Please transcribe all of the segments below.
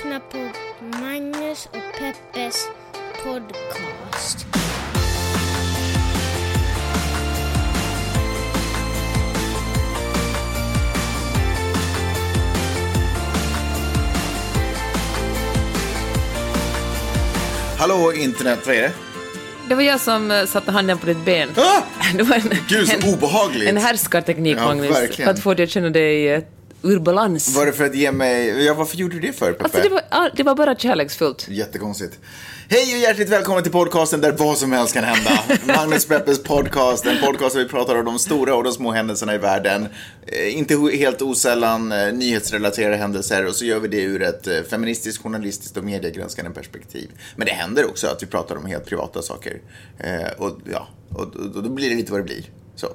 lyssnar på Magnus och Peppes podcast. Hallå internet, vad är det? Det var jag som eh, satte handen på ditt ben. Ah! Det var en, Gud, så en, obehagligt. en härskarteknik, Ja, Magnus, verkligen. för att få dig att känna dig eh, ur balans. Var det för att ge mig... Ja, varför gjorde du det för, Peppe? Alltså, det var, det var bara kärleksfullt. Jättekonstigt. Hej och hjärtligt välkommen till podcasten där vad som helst kan hända. Magnus Peppes podcast, en podcast där vi pratar om de stora och de små händelserna i världen. Eh, inte helt osällan eh, nyhetsrelaterade händelser och så gör vi det ur ett eh, feministiskt, journalistiskt och mediegranskande perspektiv. Men det händer också att vi pratar om helt privata saker. Och ja, och, och, då blir det lite vad det blir. Så.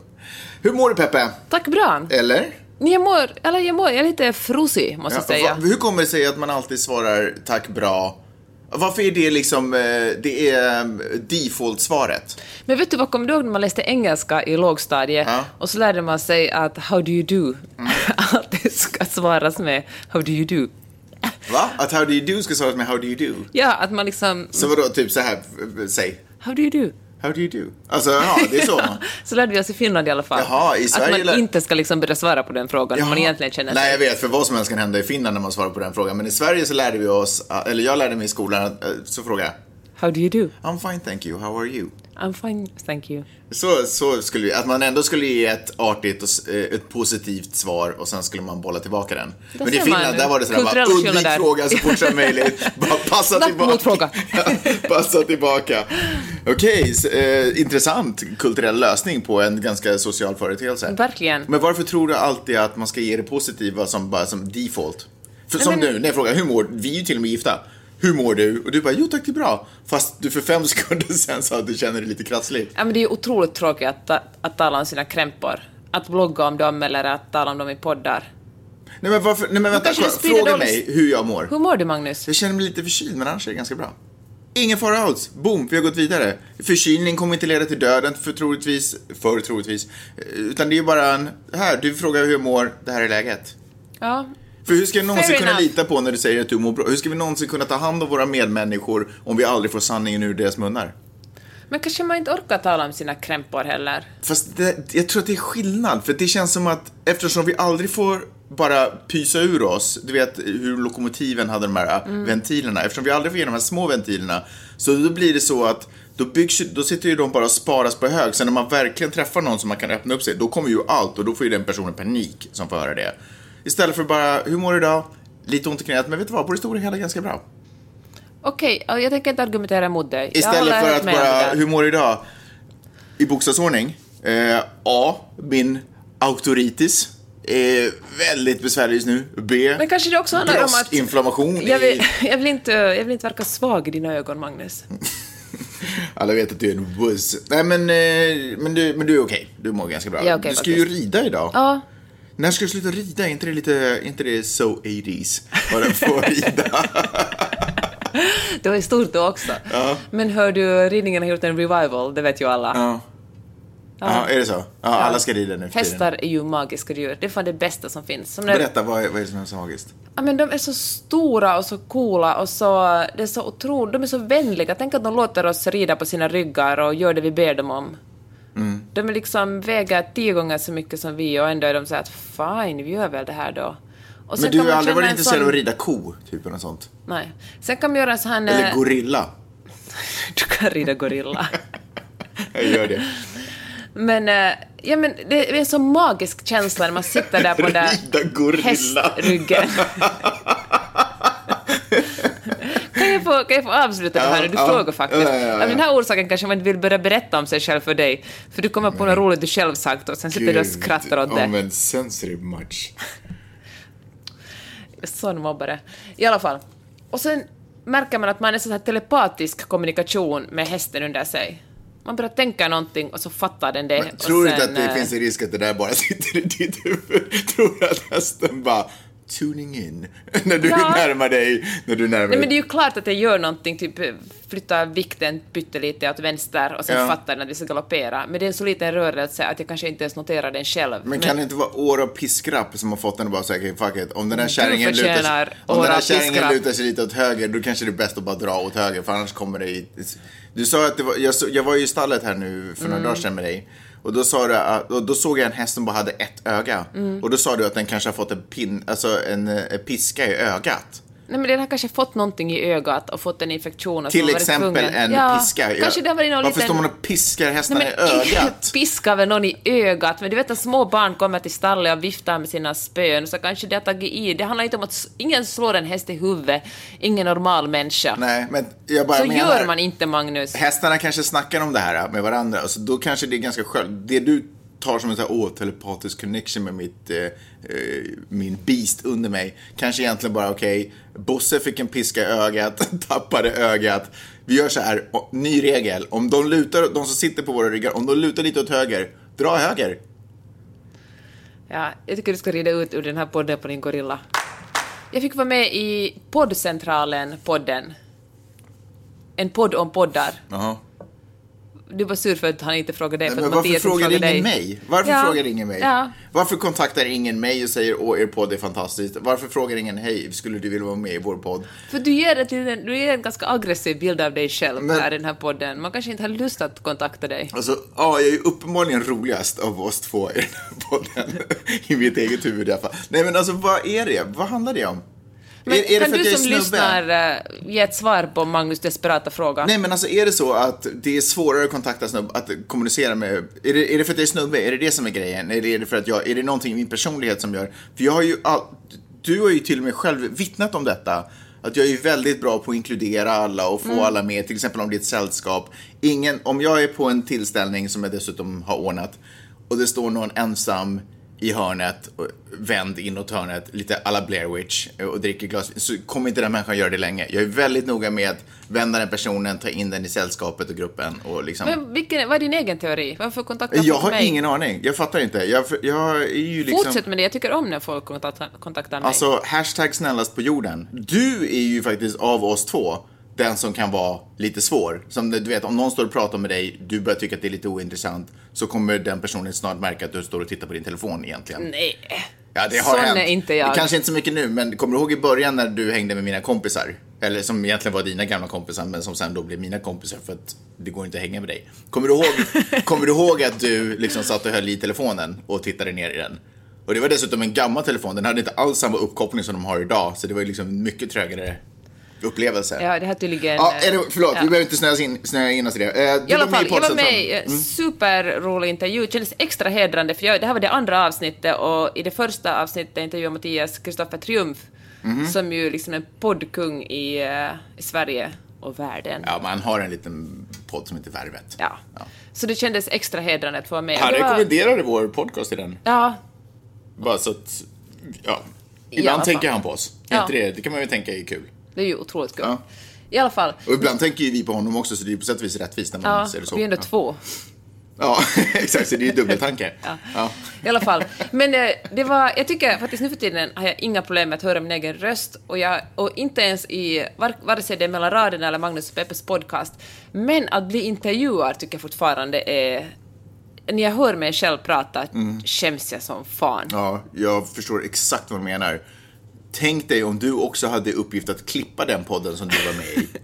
Hur mår du Peppe? Tack, bra. Eller? Jag mår, eller jag mår, jag är lite frusig, måste jag säga. va- hur kommer det sig att man alltid svarar tack bra? Varför är det liksom, eh, det är eh, default-svaret? Men vet du vad, kommer du ihåg när man läste engelska i lågstadiet Ja. och så lärde man sig att how do you do alltid ska svaras med how do you do. Va? Att how do you do ska svaras med how do you do? Ja, att man liksom, Så vadå, typ så här, eh, säg, how do you do? How do you do? Alltså, ja, det är så. Så lärde vi oss i Finland i alla fall. Jaha, i Sverige att man inte ska liksom börja svara på den frågan om man Jaha. egentligen känner Nej, jag sig... vet, för vad som helst kan hända i Finland när man svarar på den frågan. Men i Sverige så lärde vi oss, eller jag lärde mig i skolan, eh, så frågar jag, How do you do? I'm fine thank you, how are you? I'm fine, thank you. Så, så skulle vi, att man ändå skulle ge ett artigt och eh, ett positivt svar och sen skulle man bolla tillbaka den. Men i Finland, där var det sådär, bara undvik frågan så fort som möjligt. Bara passa tillbaka. passa tillbaka. Okej, s- eh, intressant kulturell lösning på en ganska social företeelse. Verkligen. Men varför tror du alltid att man ska ge det positiva som, bara som default? För, som men- nu, när jag frågar, hur mår Vi är ju till och med gifta. Hur mår du? Och du bara, jo tack det är bra. Fast du för fem sekunder sen sa att du känner dig lite krasslig. Ja, men det är ju otroligt tråkigt att, ta- att tala om sina krämpor. Att blogga om dem eller att tala om dem i poddar. Nej men, varför, nej, men vänta, fråga dålig- mig hur jag mår. Hur mår du, Magnus? Jag känner mig lite förkyld, men annars är det ganska bra. Ingen fara alls. Boom, vi har gått vidare. Förkylning kommer inte leda till döden, för troligtvis, för troligtvis. Eh, Utan det är bara en, här, du frågar hur jag mår, det här är läget. Ja. För hur ska vi någonsin Fair kunna enough. lita på när du säger att du mår bra? Hur ska vi någonsin kunna ta hand om våra medmänniskor om vi aldrig får sanningen ur deras munnar? Men kanske man inte orkar tala om sina krämpor heller. Fast det, jag tror att det är skillnad, för det känns som att eftersom vi aldrig får bara pysa ur oss, du vet hur lokomotiven hade de här Mm. ventilerna, eftersom vi aldrig får ge de här små ventilerna, så då blir det så att då, byggs, då sitter ju de bara och sparas på hög. Sen när man verkligen träffar någon som man kan öppna upp sig, då kommer ju allt och då får ju den personen panik som får höra det. Istället för bara, hur mår du idag? Lite ont i knät, men vet du vad, på det stora hela ganska bra. Okej, ja, jag tänker inte argumentera emot dig. Istället för att bara, hur mår du idag? I bokstavsordning. Eh, A. Min auktoritis är väldigt besvärlig just nu. B. Men kanske det också handlar om att... Bröstinflammation. Jag vill, i- jag, vill inte, jag vill inte verka svag i dina ögon, Magnus. Alla vet att du är en wuss. Nej men, eh, men, du, men du är okej. Du mår ganska bra. Okej, du ska ju faktiskt. rida idag. Ja, När ska du sluta rida? Är inte det lite, är inte det so 80s? Bara få rida. det var stort då också. Men hör du, ridningen har gjort en revival, det vet ju alla. ja. ja, är det så? Ja, alla ska rida nu för tiden. Hästar är ju magiska djur. Det är fan det bästa som finns. Som när, Berätta, vad är, vad är det som är så magiskt? ja, men de är så stora och så coola och så, det är så otroligt, de är så vänliga. Tänk att de låter oss rida på sina ryggar och gör det vi ber dem om. Mm. De är liksom väger tio gånger så mycket som vi och ändå är de så att fine, vi gör väl det här då. Men du har aldrig varit intresserad sån- av att rida ko, typ eller sånt? Nej. Sen kan man göra sån här... Eller gorilla? Du kan rida gorilla. Jag gör det. Men, eh, ja, men det är en så magisk känsla när man sitter där på den där hästryggen. Få, kan jag få avsluta det här nu? Du Ja, frågar faktiskt. Ja, ja. Av den här orsaken kanske man inte vill börja berätta om sig själv för dig. För du kommer på något roligt du själv sagt och sen sitter du och skrattar åt det. men sensitive much. Sån mobbare. I alla fall. Och sen märker man att man är så här telepatisk kommunikation med hästen under sig. Man börjar tänka någonting och så fattar den det. och Tror du inte att det eh, finns en risk att det där bara sitter i ditt huvud? Tror du att hästen bara tuning in när du Ja. närmar dig, när du närmar Nej, men det är ju klart att det gör någonting, typ flytta vikten pyttelite åt vänster och sen Ja. fattar när vi ska galoppera. Men det är en så liten rörelse att jag kanske inte ens noterar den själv. Men kan det inte vara år av piskrapp som har fått den att bara säga, fuck it, om den här kärringen lutar, sig- om den här kärringen lutar sig lite åt höger, då kanske det är bäst att bara dra åt höger, för annars kommer det i... Du sa att det var, jag, så- jag var ju i stallet här nu för några Mm. dagar sedan med dig. Och då, sa du, att- och då såg jag en häst som bara hade ett öga. Mm. Och då sa du att den kanske har fått en, pin, alltså en, eh, piska i ögat. Nej, men den har kanske fått någonting i ögat och fått en infektion. Och så Till exempel en ja, piska i Kanske det har varit någon Varför liten... står man och piskar hästarna Nej, i men ögat? piskar väl någon i ögat, men du vet att små barn kommer till stallet och viftar med sina spön, så kanske det har tagit i. Det handlar inte om att ingen slår en häst i huvudet, ingen normal människa. Nej, men jag bara så menar... gör man inte, Magnus. Hästarna kanske snackar om det här med varandra, alltså, då kanske det är ganska skönt. Det du tar som en sån här, telepatisk connection med mitt, eh, eh, min beast under mig, kanske egentligen bara, okej, Bosse fick en piska i ögat, tappade ögat. Vi gör så här, ny regel, om de lutar, de som sitter på våra ryggar, om de lutar lite åt höger, dra höger. Ja, jag tycker du ska rida ut ur den här podden på din gorilla. Jag fick vara med i poddcentralen-podden. En podd om poddar. Jaha. Du var sur för att han inte frågade dig. för Men att varför frågar ingen dig. mig? Varför Ja, frågar ingen mig? Ja. Varför kontaktar ingen mig och säger åh, er podd är fantastisk? Varför frågar ingen hej, skulle du vilja vara med i vår podd? För du ger, ett, du ger en ganska aggressiv bild av dig själv Men- här i den här podden. Man kanske inte har lust att kontakta dig. Alltså, ja, jag är ju uppenbarligen roligast av oss två i den här podden. I mitt eget huvud i alla fall. Nej, men alltså vad är det? Vad handlar det om? Men är, är kan du som snubbe? lyssnar eh, ge ett svar på Magnus desperata fråga? Nej, men alltså är det så att det är svårare att kontakta snubbe, att kommunicera med, är det, är det för att jag är snubbe? Är det det som är grejen? Eller är det för att jag, är det någonting i min personlighet som gör, för jag har ju, all, du har ju till och med själv vittnat om detta. Att jag är ju väldigt bra på att inkludera alla och få Mm. alla med, till exempel om det är ett sällskap. Ingen, om jag är på en tillställning som jag dessutom har ordnat och det står någon ensam i hörnet, och vänd inåt hörnet, lite alla Blair Witch och dricker glas så kommer inte den människan göra det länge. Jag är väldigt noga med att vända den personen, ta in den i sällskapet och gruppen och liksom... Men vilken, vad är din egen teori? Varför kontaktar jag folk har mig? ingen aning, jag fattar inte. Jag, jag är ju liksom... Fortsätt med det, jag tycker om när folk kontaktar, kontaktar mig. Alltså, hashtag snällast på jorden. Du är ju faktiskt av oss två den som kan vara lite svår. Som du vet, om någon står och pratar med dig, du börjar tycka att det är lite ointressant, så kommer den personen snart märka att du står och tittar på din telefon egentligen. Nej. Ja, det har Sån hänt. är inte jag. Kanske inte så mycket nu, men kommer du ihåg i början när du hängde med mina kompisar? Eller som egentligen var dina gamla kompisar, men som sen då blev mina kompisar för att det går inte att hänga med dig. Kommer du ihåg, kommer du ihåg att du liksom satt och höll i telefonen och tittade ner i den? Och det var dessutom en gammal telefon, den hade inte alls samma uppkoppling som de har idag, så det var ju liksom mycket trögare upplevelse. Ja, det här tydligen... Ja, är det, förlåt, ja. vi behöver inte snöa in, snöa in oss i det. Eh, du I alla fall, jag var med i en superrolig intervju. Det kändes extra hedrande, för jag, det här var det andra avsnittet och i det första avsnittet intervjuade Mattias Kristoffer Triumf, Mhm. som ju liksom är en poddkung i, eh, i Sverige och världen. Ja, man har en liten podd som heter Värvet. Ja. Så det kändes extra hedrande att få vara med. Han Det var- rekommenderade vår podcast i den. Ja, Bara så att, ja. Ibland tänker han på oss. Ja. Det? det kan man ju tänka är kul. Det är ju otroligt kul. Ja. I alla fall. Och ibland tänker ju vi på honom också, så det är ju på sätt och vis rättvist när man Ja, ser det så. vi är ändå ja. två. Ja, exakt. Så det är ju dubbeltanke. Ja. Ja. I alla fall. Men eh, det var, jag tycker faktiskt nu för tiden har jag inga problem med att höra min egen röst och, jag, och inte ens i var, vare sig det är mellan raderna eller Magnus och Peppes podcast. Men att bli intervjuad tycker jag fortfarande är... När jag hör mig själv prata skäms jag som fan. ja, jag förstår exakt vad du menar. Tänk dig om du också hade uppgift att klippa den podden som du var med i.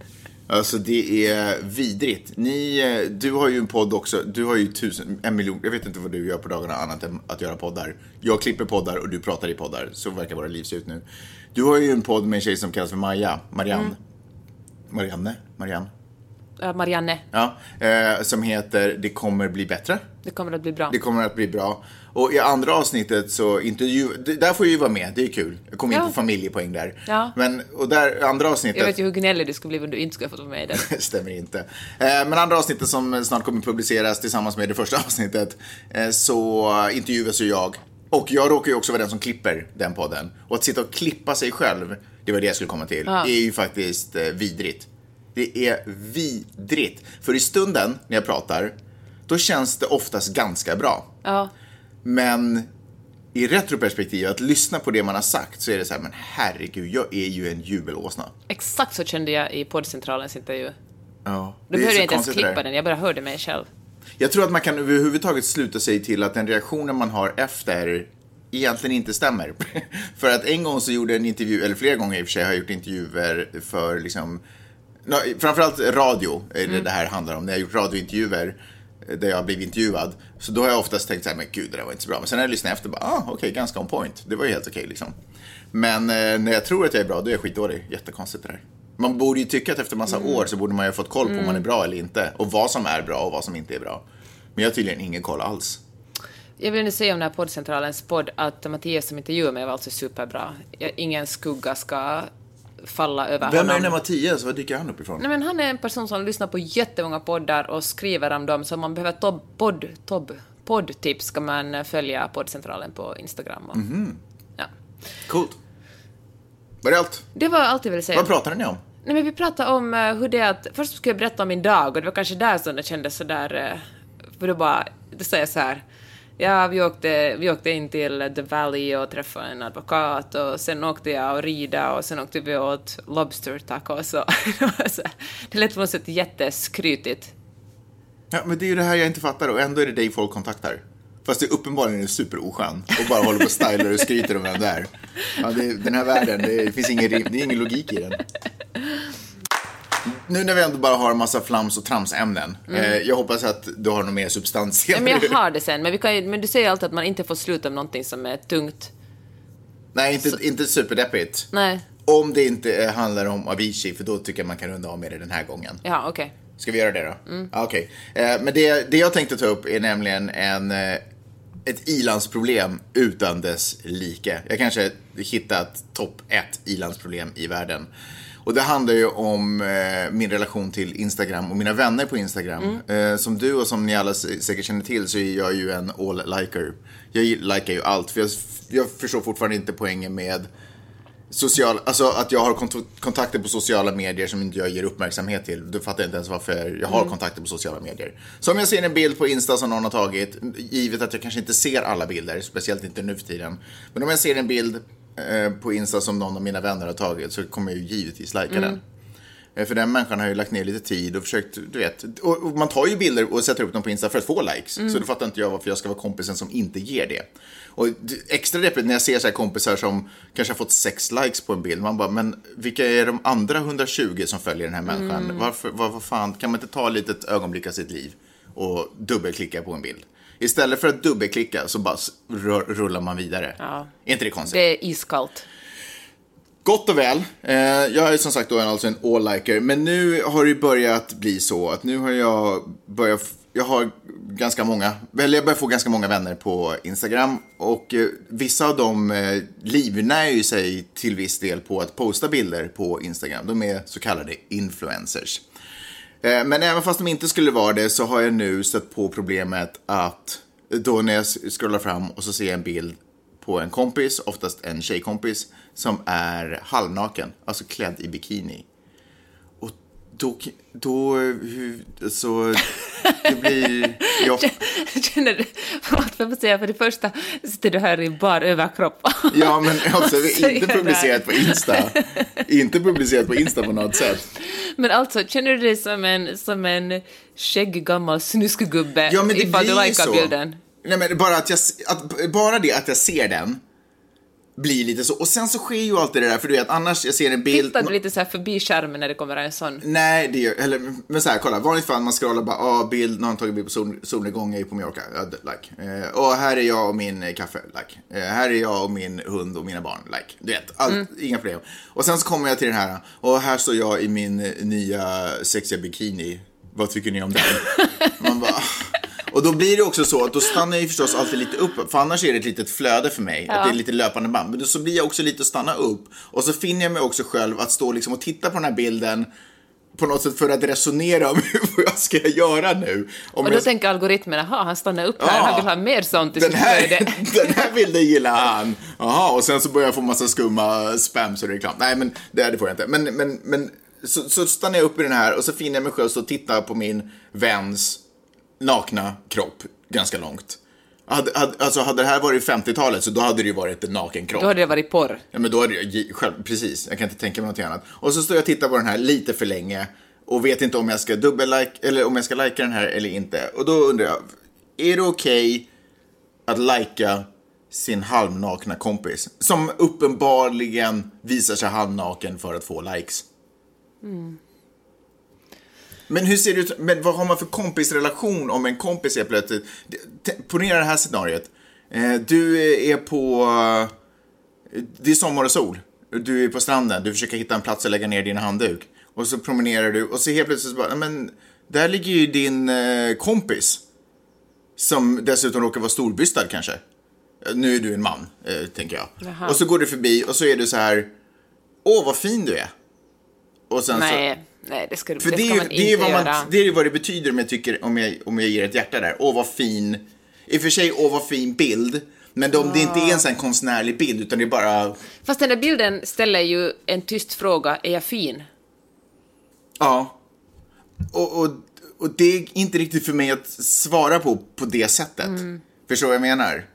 Alltså det är vidrigt. Ni, eh, du har ju en podd också. Du har ju tusen, en miljon, jag vet inte vad du gör på dagarna annat än att göra poddar. Jag klipper poddar och du pratar i poddar. Så verkar våra liv se ut nu. Du har ju en podd med en tjej som kallas för Maja, Marianne. Mm. Marianne? Marianne? Äh, Marianne, Ja, eh, som heter Det kommer bli bättre. det kommer att bli bra. Det kommer att bli bra. Och i andra avsnittet så intervju... Där får jag ju vara med, det är kul. Jag kommer in Ja. på familjepoäng där. Ja. Men, och där, andra Jag avsnittet... vet ju hur gnällig du skulle bli om du inte skulle ha fått vara med i den. stämmer inte. Eh, Men andra avsnittet som snart kommer publiceras tillsammans med det första avsnittet eh, så intervjuas ju jag. Och jag råkar ju också vara den som klipper den podden. Och att sitta och klippa sig själv, det var det jag skulle komma till, Ja. är ju faktiskt eh, vidrigt. Det är vidrigt. För i stunden när jag pratar, då känns det oftast ganska bra. Ja. Men i retroperspektiv, att lyssna på det man har sagt, så är det så här, men herregud, jag är ju en jubelåsna. Exakt så kände jag i poddcentralens intervju. Ja, Då behövde jag inte ens klippa den, jag bara hörde mig själv. Jag tror att man kan överhuvudtaget sluta sig till att den reaktionen man har efter egentligen inte stämmer. för att en gång så gjorde jag en intervju, eller flera gånger i och för sig har jag gjort intervjuer för liksom, no, framförallt radio är det det här handlar om. När jag gjort radiointervjuer eh, där jag har blivit intervjuad. Så då har jag oftast tänkt så här, men gud det där var inte så bra. Men sen när jag lyssnar efter, bara, ah okej, ganska on point. Det var ju helt okej liksom. Men eh, när jag tror att jag är bra, då är jag skitdålig. Jättekonstigt det där. Man borde ju tycka att efter massa år så borde man ju ha fått koll på om man är bra eller inte. Och vad som är bra och vad som inte är bra. Men jag har tydligen ingen koll alls. Jag vill nu säga om den här poddcentralens podd att Mattias som intervjuade mig var alltså superbra. Jag, ingen skugga ska falla över Vem är honom. den där Mattias? Var dyker han upp ifrån? Nej, men han är en person som lyssnar på jättemånga poddar och skriver om dem, så om man behöver tob, podd, tob, poddtips ska man följa poddcentralen på Instagram. Och, Mhm. ja. Coolt. Var det allt? Det var allt jag ville säga. Vad pratade ni om? Nej, men vi pratade om eh, hur det är att... Först skulle jag berätta om min dag och det var kanske där som det kändes sådär... Uh, för då bara... Då sa jag så här... Ja, vi åkte, vi åkte in till The Valley och träffade en advokat och sen åkte jag och rida och sen åkte vi åt Lobster tacos och det lät på något sätt jätteskrytigt. Ja, men det är ju det här jag inte fattar och ändå är det dig folk kontaktar. Fast det är uppenbarligen är superoskön och bara håller på och stylar och skryter om vem det är. Ja, det, den här världen, det finns ingen, det är ingen logik i den. Nu när vi ändå bara har en massa flams och tramsämnen. Eh, jag hoppas att du har någon mer substans Ja, men jag har det sen, men, vi kan, ju- men du säger alltid att man inte får sluta med någonting som är tungt. Nej, inte, inte superdeppigt. Nej, Om det inte eh, handlar om Avicii, för då tycker jag man kan runda av med det den här gången. ja okej. Ska vi göra det då? Mm. Okej. Eh, men det, det jag tänkte ta upp är nämligen en, eh, ett ilandsproblem utan dess like. Jag kanske hittat topp ett ilandsproblem i världen. Och det handlar ju om eh, min relation till Instagram och mina vänner på Instagram. Eh, som du och som ni alla säkert känner till så är jag ju en all-liker. Jag likar ju allt, för jag, jag förstår fortfarande inte poängen med social, alltså att jag har kont- kontakter på sociala medier som inte jag ger uppmärksamhet till. Då fattar jag inte ens varför jag har kontakter på sociala medier. Så om jag ser en bild på Insta som någon har tagit, givet att jag kanske inte ser alla bilder, speciellt inte nu för tiden. Men om jag ser en bild på Insta som någon av mina vänner har tagit så kommer jag ju givetvis lajka den. Eh, För den människan har ju lagt ner lite tid och försökt, du vet. Och, och man tar ju bilder och sätter upp dem på Insta för att få likes. Så då fattar inte jag varför jag ska vara kompisen som inte ger det. Och extra deppigt när jag ser så här kompisar som kanske har fått sex likes på en bild. Man bara, men vilka är de andra 120 som följer den här människan? Varför, vad, vad fan, kan man inte ta ett litet ögonblick av sitt liv och dubbelklicka på en bild? Istället för att dubbelklicka så bara rullar man vidare. Ja. Är inte det konstigt? Det är iskallt. Gott och väl. Eh, jag är som sagt då alltså en all-liker. Men nu har det börjat bli så att nu har jag börjat... Jag har ganska många, eller jag börjar få ganska många vänner på Instagram. Och eh, vissa av dem eh, livnär ju sig till viss del på att posta bilder på Instagram. De är så kallade influencers. Eh, men även fast de inte skulle vara det så har jag nu stött på problemet att då när jag scrollar fram och så ser jag en bild på en kompis, oftast en tjejkompis, som är halvnaken, alltså klädd i bikini. Då, då hur, så det blir... Jag, Känner du, får jag säga, för det första sitter du här i bar överkropp. ja, men alltså, inte publicerat på Insta. Inte publicerat på Insta på något sätt. Men alltså, känner du dig som en, som en skäggig gammal snuskgubbe Ja, men det ifall du likar så. bilden? Nej, men bara, att jag, att, bara det att jag ser den blir lite så. Och sen så sker ju alltid det där, för du vet, annars jag ser en bild... Tittar du lite så här förbi skärmen när det kommer en sån? Nej, det gör, eller, men så här, kolla, vanligt fall man scrollar bara, ah, bild, någon tagit bild på sol, solnedgång, jag är på Mallorca, like. Eh, och här är jag och min eh, kaffe, like. Eh, här är jag och min hund och mina barn, like. Du vet, allt, inga problem. Och sen så kommer jag till den här, och här står jag i min eh, nya sexiga bikini, vad tycker ni om den? Man bara, ah. Och då blir det också så att då stannar jag ju förstås alltid lite upp, för annars är det ett litet flöde för mig, att det är lite löpande band. Men då så blir jag också lite att stanna upp. Och så finner jag mig också själv att stå liksom och titta på den här bilden på något sätt för att resonera om vad ska jag göra nu. Om Och då jag, tänker algoritmen, jaha, han stannar upp här, Ja. han vill ha mer sånt i den, här, den här bilden gillar han. Jaha, och sen så börjar jag få massa skumma spams och reklam. Nej, men det, det får jag inte. Men, men, men så, så stannar jag upp i den här och så finner jag mig själv stå och titta på min väns nakna kropp ganska långt. Hade, hade, alltså hade det här varit 50-talet så då hade det ju varit en naken kropp. Då hade det varit porr. Ja, men då hade jag, själv, precis, jag kan inte tänka mig något annat. Och så står jag och tittar på den här lite för länge och vet inte om jag ska dubbel-like, eller om jag ska lajka den här eller inte. Och då undrar jag, är det okej att lajka sin halvnakna kompis? Som uppenbarligen visar sig halvnaken för att få likes. Men hur ser det ut, men vad har man för kompisrelation om en kompis är plötsligt, ponera det här scenariot. Eh, Du är på, eh, det är sommar och sol. Du är på stranden, du försöker hitta en plats att lägga ner din handduk. Och så promenerar du och så helt plötsligt så bara, "Nej, men där ligger ju din eh, kompis. Som dessutom råkar vara storbystad kanske. Eh, Nu är du en man, eh, tänker jag. Jaha. Och så går du förbi och så är du så här, åh vad fin du är. Och sen så, Nej, det ska, för det det, ska är, man inte det, är vad göra. det är ju vad det betyder om jag, tycker, om, jag, om jag ger ett hjärta där. Åh, vad fin. I och för sig, åh, vad fin bild. Men om det inte är en sån konstnärlig bild, utan det är bara... Fast den där bilden ställer ju en tyst fråga, är jag fin? Ja. Och, och, och det är inte riktigt för mig att svara på på det sättet. Mm. Förstår vad jag menar?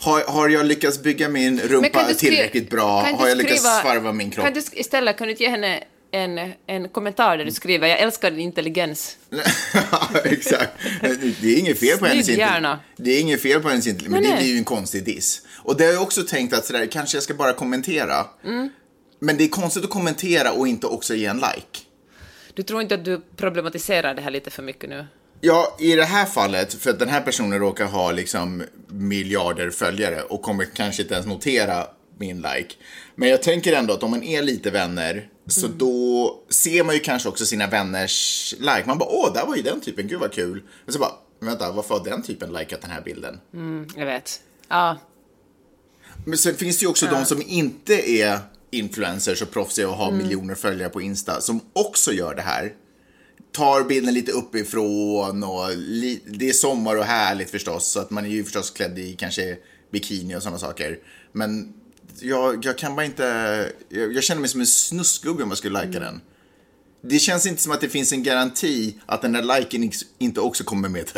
Har, har jag lyckats bygga min rumpa tillräckligt bra? Har jag lyckats skriva- svarva min kropp? Kan du istället kan du inte ge henne en, en kommentar där du skriver “Jag älskar din intelligens”. Exakt. Det är inget fel på hennes intelligens. Det är inget fel på hennes intelligens, men det nej. blir ju en konstig diss. Och det har jag också tänkt att sådär, kanske jag ska bara kommentera. Mm. Men det är konstigt att kommentera och inte också ge en like. Du tror inte att du problematiserar det här lite för mycket nu? Ja, i det här fallet, för att den här personen råkar ha liksom miljarder följare och kommer kanske inte ens notera min like. Men jag tänker ändå att om man är lite vänner så Mm. då ser man ju kanske också sina vänners like. Man bara, åh, där var ju den typen, gud vad kul. Och så bara, vänta, varför har den typen likat den här bilden? Mm, jag vet. Ja, Men sen finns det ju också de som inte är influencers och proffsiga och har Mm. miljoner följare på Insta som också gör det här. Tar bilden lite uppifrån och li- det är sommar och härligt förstås så att man är ju förstås klädd i kanske bikini och sådana saker. Men jag, jag kan bara inte, jag, jag känner mig som en snuskgubbe om jag skulle lajka den. Det känns inte som att det finns en garanti att den där liken inte också kommer med ett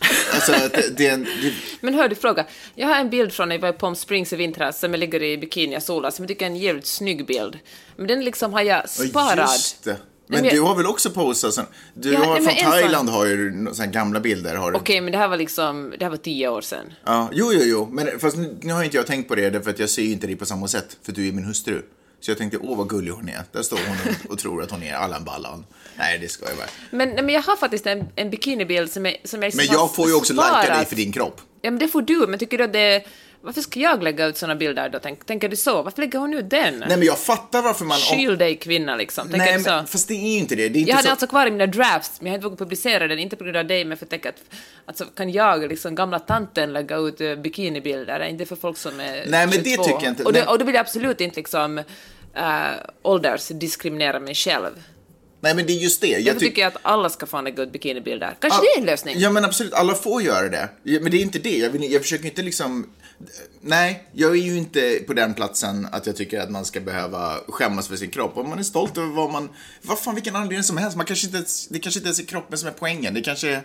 Alltså, det, det, det, Men hör du, fråga. Jag har en bild från när jag var i Palm Springs i vintras som jag ligger i bikini och solar, som jag tycker är en jävligt snygg bild. Men den liksom har jag Ja, sparat. Just det. Men men- du har väl också postat sen? Du Ja, har nej, från sån- Thailand har ju här gamla bilder. Har du. Okej, men det här var liksom, det här var tio år sedan. Ja, jo, jo, jo. Men fast nu, nu har inte jag tänkt på det därför att jag ser ju inte dig på samma sätt. För du är min hustru. Så jag tänkte, åh vad gullig hon är. Där står hon och, och tror att hon är Allan Ballan. Nej, det ska jag bara. Men, men jag har faktiskt en, en bikinibild som jag, som jag liksom Men jag får ju också lajka dig för din kropp. Ja, men det får du, men tycker du att det... Varför ska jag lägga ut såna bilder då? Tänk, tänker du så? Varför lägger hon ut den? Nej, men jag fattar varför man... Skyll dig kvinna liksom. Tänker Nej, du så? men, fast det är ju inte det. det är inte Jag hade så... alltså kvar i mina drafts, men jag har inte vågat publicera den, inte på grund av dig, men för att tänka att alltså, kan jag, liksom gamla tanten, lägga ut uh, bikinibilder? Inte för folk som är Nej, men det 22. tycker jag inte. Och, då, och då vill jag absolut inte liksom uh, åldersdiskriminera mig själv. Nej, men det är just det. Jag tyck- tycker jag att alla ska få lägga ut bikinibilder. Kanske All- det är en lösning? Ja, men absolut. Alla får göra det. Men det är inte det. Jag, vill, jag försöker inte liksom... Nej, jag är ju inte på den platsen att jag tycker att man ska behöva skämmas för sin kropp. Om man är stolt över vad man... Vad fan, vilken anledning som helst. Man kanske inte, det kanske inte ens är kroppen som är poängen. Det kanske är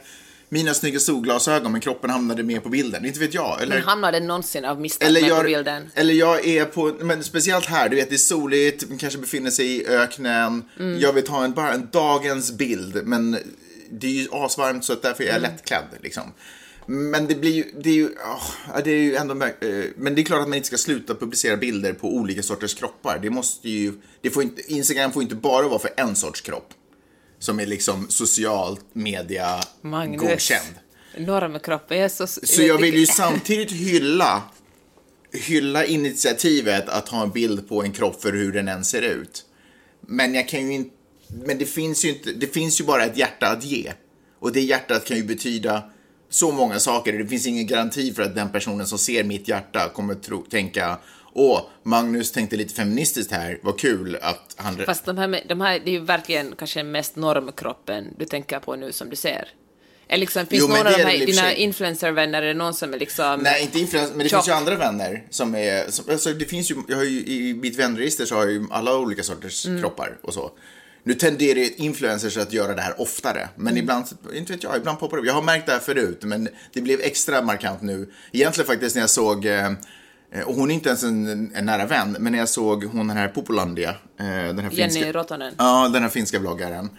mina snygga solglasögon, men kroppen hamnade med på bilden. Inte vet jag. Eller... Men hamnar den någonsin av misstag Eller med på jag, bilden? eller jag är på, men speciellt här, du vet det är soligt, man kanske befinner sig i öknen. Mm. Jag vill ta en, bara en dagens bild, men det är ju asvarmt så att därför är jag Mm. lättklädd liksom. Men det blir ju, det är ju, ja, det är ju ändå, eh, men det är klart att man inte ska sluta publicera bilder på olika sorters kroppar. Det måste ju, det får inte, Instagram får inte bara vara för en sorts kropp. Som är liksom socialt media Magnus. godkänd. Normkroppen, jag är så... Så jag vill ju samtidigt hylla, hylla initiativet att ha en bild på en kropp för hur den än ser ut. Men jag kan ju inte, men det finns ju inte, det finns ju bara ett hjärta att ge. Och det hjärtat kan ju betyda så många saker. Det finns ingen garanti för att den personen som ser mitt hjärta kommer tro, tänka Åh, Magnus tänkte lite feministiskt här, vad kul att han... Fast de här, de här, det är ju verkligen kanske mest normkroppen du tänker på nu som du ser. Eller liksom, finns Jo, någon av de här, dina influencervänner, är det någon som är liksom... Nej, inte influencer, men det Tjock. finns ju andra vänner som är, som, alltså det finns ju, jag har ju, i mitt vänregister så har jag ju alla olika sorters Mm. kroppar och så. Nu tenderar influencers att göra det här oftare, men ibland, inte vet jag, ibland poppar det upp. Jag har märkt det här förut, men det blev extra markant nu. Egentligen faktiskt när jag såg eh, och hon är inte ens en, en nära vän, men när jag såg hon den här Popolandia, eh, den här Jenny finska, Rotonen. Ja, den här finska vloggaren.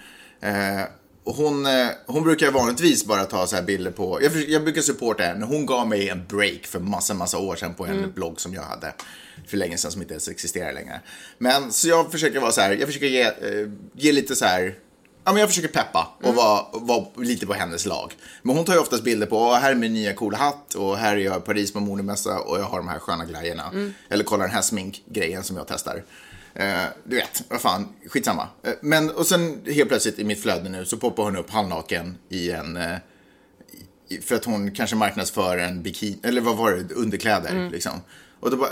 Eh, hon, eh, hon brukar vanligtvis bara ta så här bilder på, jag, jag brukar supporta henne. Hon gav mig en break för massa, massa år sedan på en blogg som jag hade för länge sedan som inte ens existerar längre. Men så jag försöker vara så här, jag försöker ge, eh, ge lite så här, ja men jag försöker peppa och vara, vara lite på hennes lag. Men hon tar ju oftast bilder på, "Åh, här är min nya coola hatt och här är jag i Paris på modemässa och jag har de här sköna grejerna. Eller kolla den här sminkgrejen som jag testar. Eh, du vet, vad fan, skitsamma. Eh, men och sen helt plötsligt i mitt flöde nu så poppar hon upp halvnaken i en... Eh, för att hon kanske marknadsför en bikini, eller vad var det, underkläder liksom. Och då bara,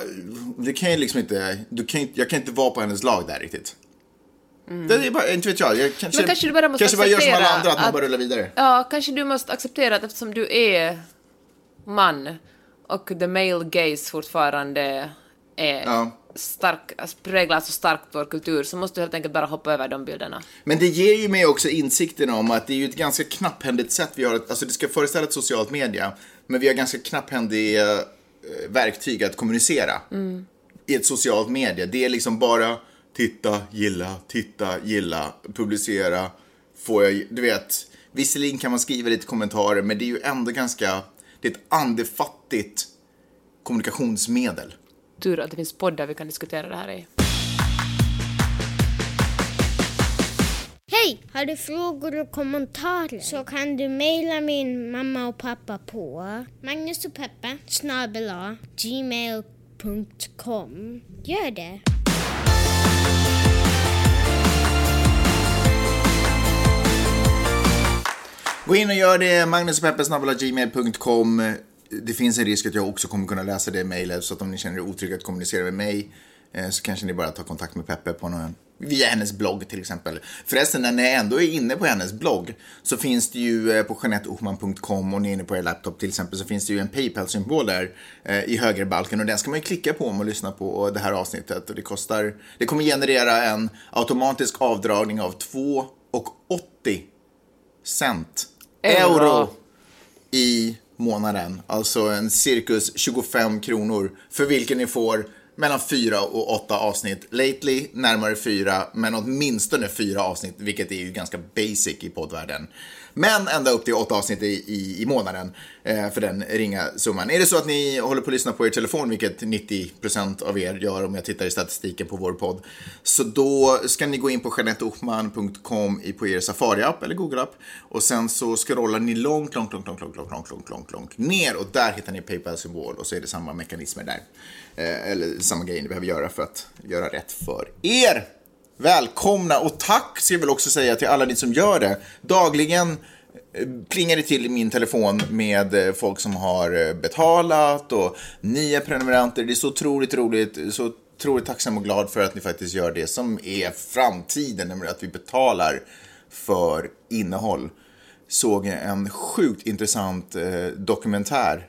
det kan ju liksom inte, du kan, jag kan inte vara på hennes lag där riktigt. Det är bara, inte vet jag, jag kanske, Men kanske du bara måste kanske bara gör som alla andra, att man att- bara rullar vidare. Ja, kanske du måste acceptera att eftersom du är man och the male gaze fortfarande är Ja. stark, alltså präglar så starkt vår kultur så måste du helt enkelt bara hoppa över de bilderna. Men det ger ju mig också insikten om att det är ju ett ganska knapphändigt sätt vi har, alltså det ska föreställa ett socialt media, men vi har ganska knapphändiga eh, verktyg att kommunicera i ett socialt media. Det är liksom bara titta, gilla, titta, gilla, publicera, får jag, du vet, visserligen kan man skriva lite kommentarer, men det är ju ändå ganska, det är ett andefattigt kommunikationsmedel. Tur att det finns poddar vi kan diskutera det här i. Hej! Har du frågor och kommentarer så kan du mejla min mamma och pappa på Magnus och Peppe snabel-a gmail.com. Gör det! Gå in och gör det, magnuspeppesnabbelagmail.com. Det finns en risk att jag också kommer kunna läsa det mejlet, så att om ni känner er otrygga att kommunicera med mig eh, så kanske ni bara tar kontakt med Peppe på någon, via hennes blogg till exempel. Förresten, när ni ändå är inne på hennes blogg så finns det ju eh, på janetteohman.com och ni är inne på er laptop till exempel så finns det ju en Paypal-symbol där eh, i högerbalken och den ska man ju klicka på om man lyssnar på det här avsnittet och det kostar, det kommer generera en automatisk avdragning av 2,80 cent Euro. i månaden. Alltså en cirkus 25 kronor för vilken ni får mellan 4 och 8 avsnitt. Lately närmare 4, men åtminstone 4 avsnitt, vilket är ju ganska basic i poddvärlden. Men ända upp till åtta avsnitt i, i, i månaden eh, för den ringa summan. Är det så att ni håller på att lyssna på er telefon, vilket 90% av er gör om jag tittar i statistiken på vår podd, så då ska ni gå in på janetteohman.com på er Safari-app eller Google-app och sen så scrollar ni långt, långt, långt, långt, långt, långt, långt, långt, långt, långt ner och där hittar ni Paypal-symbol och så är det samma mekanismer där. Eh, eller samma grejer ni behöver göra för att göra rätt för er. Välkomna och tack ska jag väl också säga till alla ni som gör det. Dagligen eh, plingar det till i min telefon med eh, folk som har eh, betalat och nya prenumeranter. Det är så otroligt roligt, så otroligt tacksam och glad för att ni faktiskt gör det som är framtiden, nämligen att vi betalar för innehåll. Såg en sjukt intressant dokumentär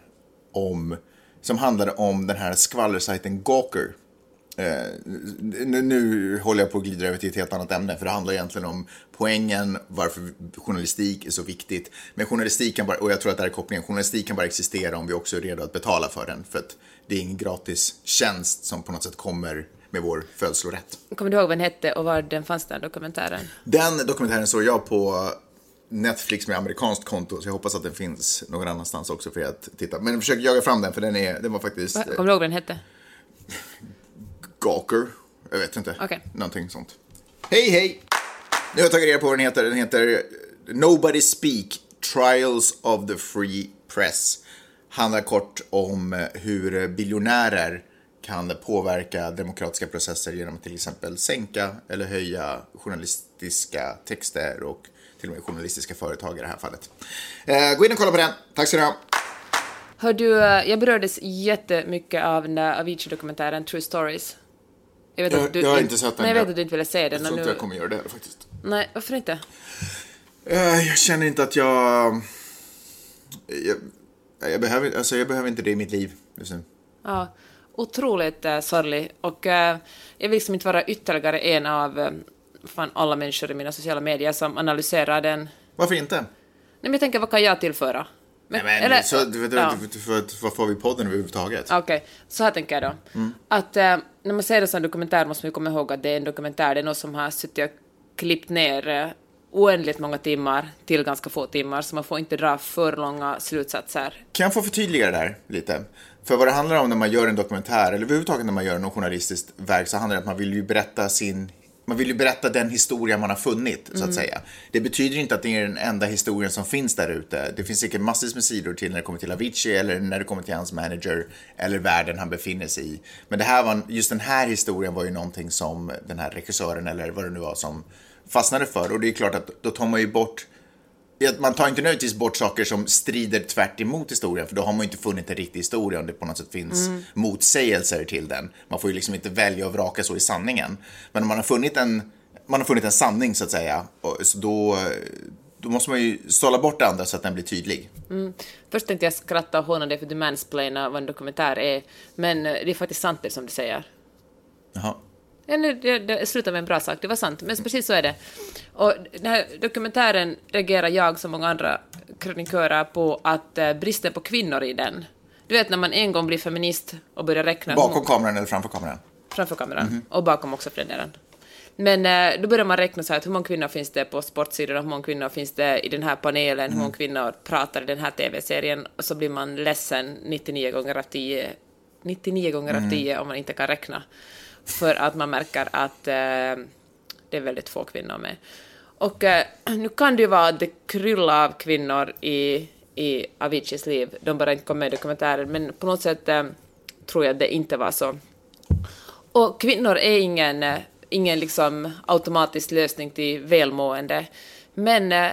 om, som handlade om den här skvallersajten Gawker. Eh, nu, håller jag på att glida över till ett helt annat ämne, för det handlar egentligen om poängen, varför journalistik är så viktigt. Men journalistik kan bara, och jag tror att det här är kopplingen, journalistik kan bara existera om vi också är redo att betala för den. För att det är ingen gratis tjänst som på något sätt kommer med vår födslorätt. Kommer du ihåg vad den hette och var den fanns den dokumentären? Den dokumentären såg jag på Netflix med amerikanskt konto, så jag hoppas att den finns någon annanstans också för er att titta. Men försök jaga fram den, för den, är, den var faktiskt... Kommer du ihåg vad den hette? Gawker. Jag vet inte. Okej. Någonting sånt. Hej, hej! Nu har jag tagit reda på vad den heter. Den heter Nobody Speak Trials of the Free Press. Handlar kort om eh, hur biljonärer kan påverka demokratiska processer genom att till exempel sänka eller höja journalistiska texter och till och med journalistiska företag i det här fallet. Eh, gå in och kolla på den. Tack ska ni ha. Hör du, eh, jag berördes jättemycket av den där Avicii-dokumentären True Stories. Jag, vet Jag- att du jag har inte sett den. Nej, jag vet att du inte ville se den. Jag tror inte nu... jag kommer göra det faktiskt. Nej, varför inte? Eh, Jag känner inte att jag... Jag, jag, behöver, alltså jag behöver inte det i mitt liv just nu. Ja, otroligt uh, sorglig. Och eh, jag vill liksom inte vara ytterligare en av, eh, fan alla människor i mina sociala medier som analyserar den. Varför inte? Nej, men jag tänker, vad kan jag tillföra? Men, Nej, men eller- så, du, ja. du, du, för, vad får vi podden överhuvudtaget? Okej, så här tänker jag då. Att eh, när man ser en sån dokumentär måste man ju komma ihåg att det är en dokumentär, det är någon som har suttit och klippt ner eh, oändligt många timmar till ganska få timmar, så man får inte dra för långa slutsatser. Kan jag få förtydliga det där lite? För vad det handlar om när man gör en dokumentär, eller överhuvudtaget när man gör något journalistiskt verk, så handlar det om att man vill ju berätta sin man vill ju berätta den historia man har funnit, så att säga. Det betyder inte att det är den enda historien som finns där ute. Det finns säkert massvis med sidor till när det kommer till Avicii eller när det kommer till hans manager eller världen han befinner sig i. Men det här var, just den här historien var ju någonting som den här regissören eller vad det nu var som fastnade för. Och det är klart att då tar man ju bort man tar inte nödvändigtvis bort saker som strider tvärt emot historien, för då har man ju inte funnit en riktig historia om det på något sätt finns motsägelser till den. Man får ju liksom inte välja och vraka så i sanningen. Men om man har funnit en, man har funnit en sanning så att säga, så då, då måste man ju sålla bort det andra så att den blir tydlig. Först tänkte jag skratta och håna dig för du mansplainar vad en dokumentär är, men det är faktiskt sant det som du säger. Jaha. Ja, nu, det, det slutar med en bra sak, det var sant, men precis så är det. Och den här dokumentären reagerar jag som många andra kronikörer på att eh, bristen på kvinnor i den. Du vet när man en gång blir feminist och börjar räkna Bakom kameran eller framför kameran? framför kameran och bakom också för den delen. Men eh, då börjar man räkna så här att hur många kvinnor finns det på sportsidorna, hur många kvinnor finns det i den här panelen, hur många kvinnor pratar i den här TV-serien och så blir man ledsen 99 gånger av 10, 99 gånger av 10 om man inte kan räkna. För att man märker att eh, det är väldigt få kvinnor med. Och eh, nu kan det ju vara att det kryllar av kvinnor i, i Aviciis liv, de bara inte kom med i dokumentären, men på något sätt eh, tror jag att det inte var så. Och kvinnor är ingen, eh, ingen liksom automatisk lösning till välmående. Men, eh,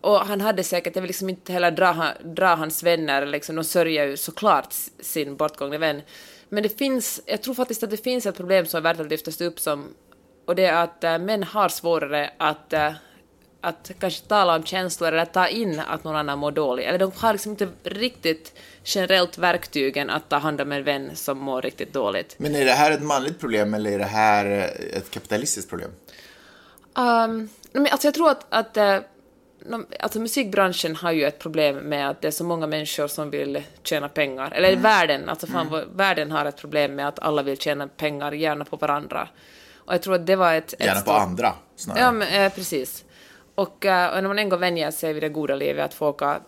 och han hade säkert, jag vill liksom inte heller dra, dra hans vänner, liksom, de sörjer ju såklart sin bortgångne vän. Men det finns, jag tror faktiskt att det finns ett problem som är värt att lyftas upp som, och det är att äh, män har svårare att äh, att kanske tala om känslor eller ta in att någon annan mår dåligt. Eller de har liksom inte riktigt generellt verktygen att ta hand om en vän som mår riktigt dåligt. Men är det här ett manligt problem eller är det här eh, ett kapitalistiskt problem? Um, men alltså jag tror att, att alltså musikbranschen har ju ett problem med att det är så många människor som vill tjäna pengar. Eller världen, alltså fan, vad- världen har ett problem med att alla vill tjäna pengar, gärna på varandra. Och jag tror att det var ett... ett Gärna på andra snarare. Ja, men, eh, precis. Och, eh, och när man en gång vänjer sig vid det goda livet, att få åka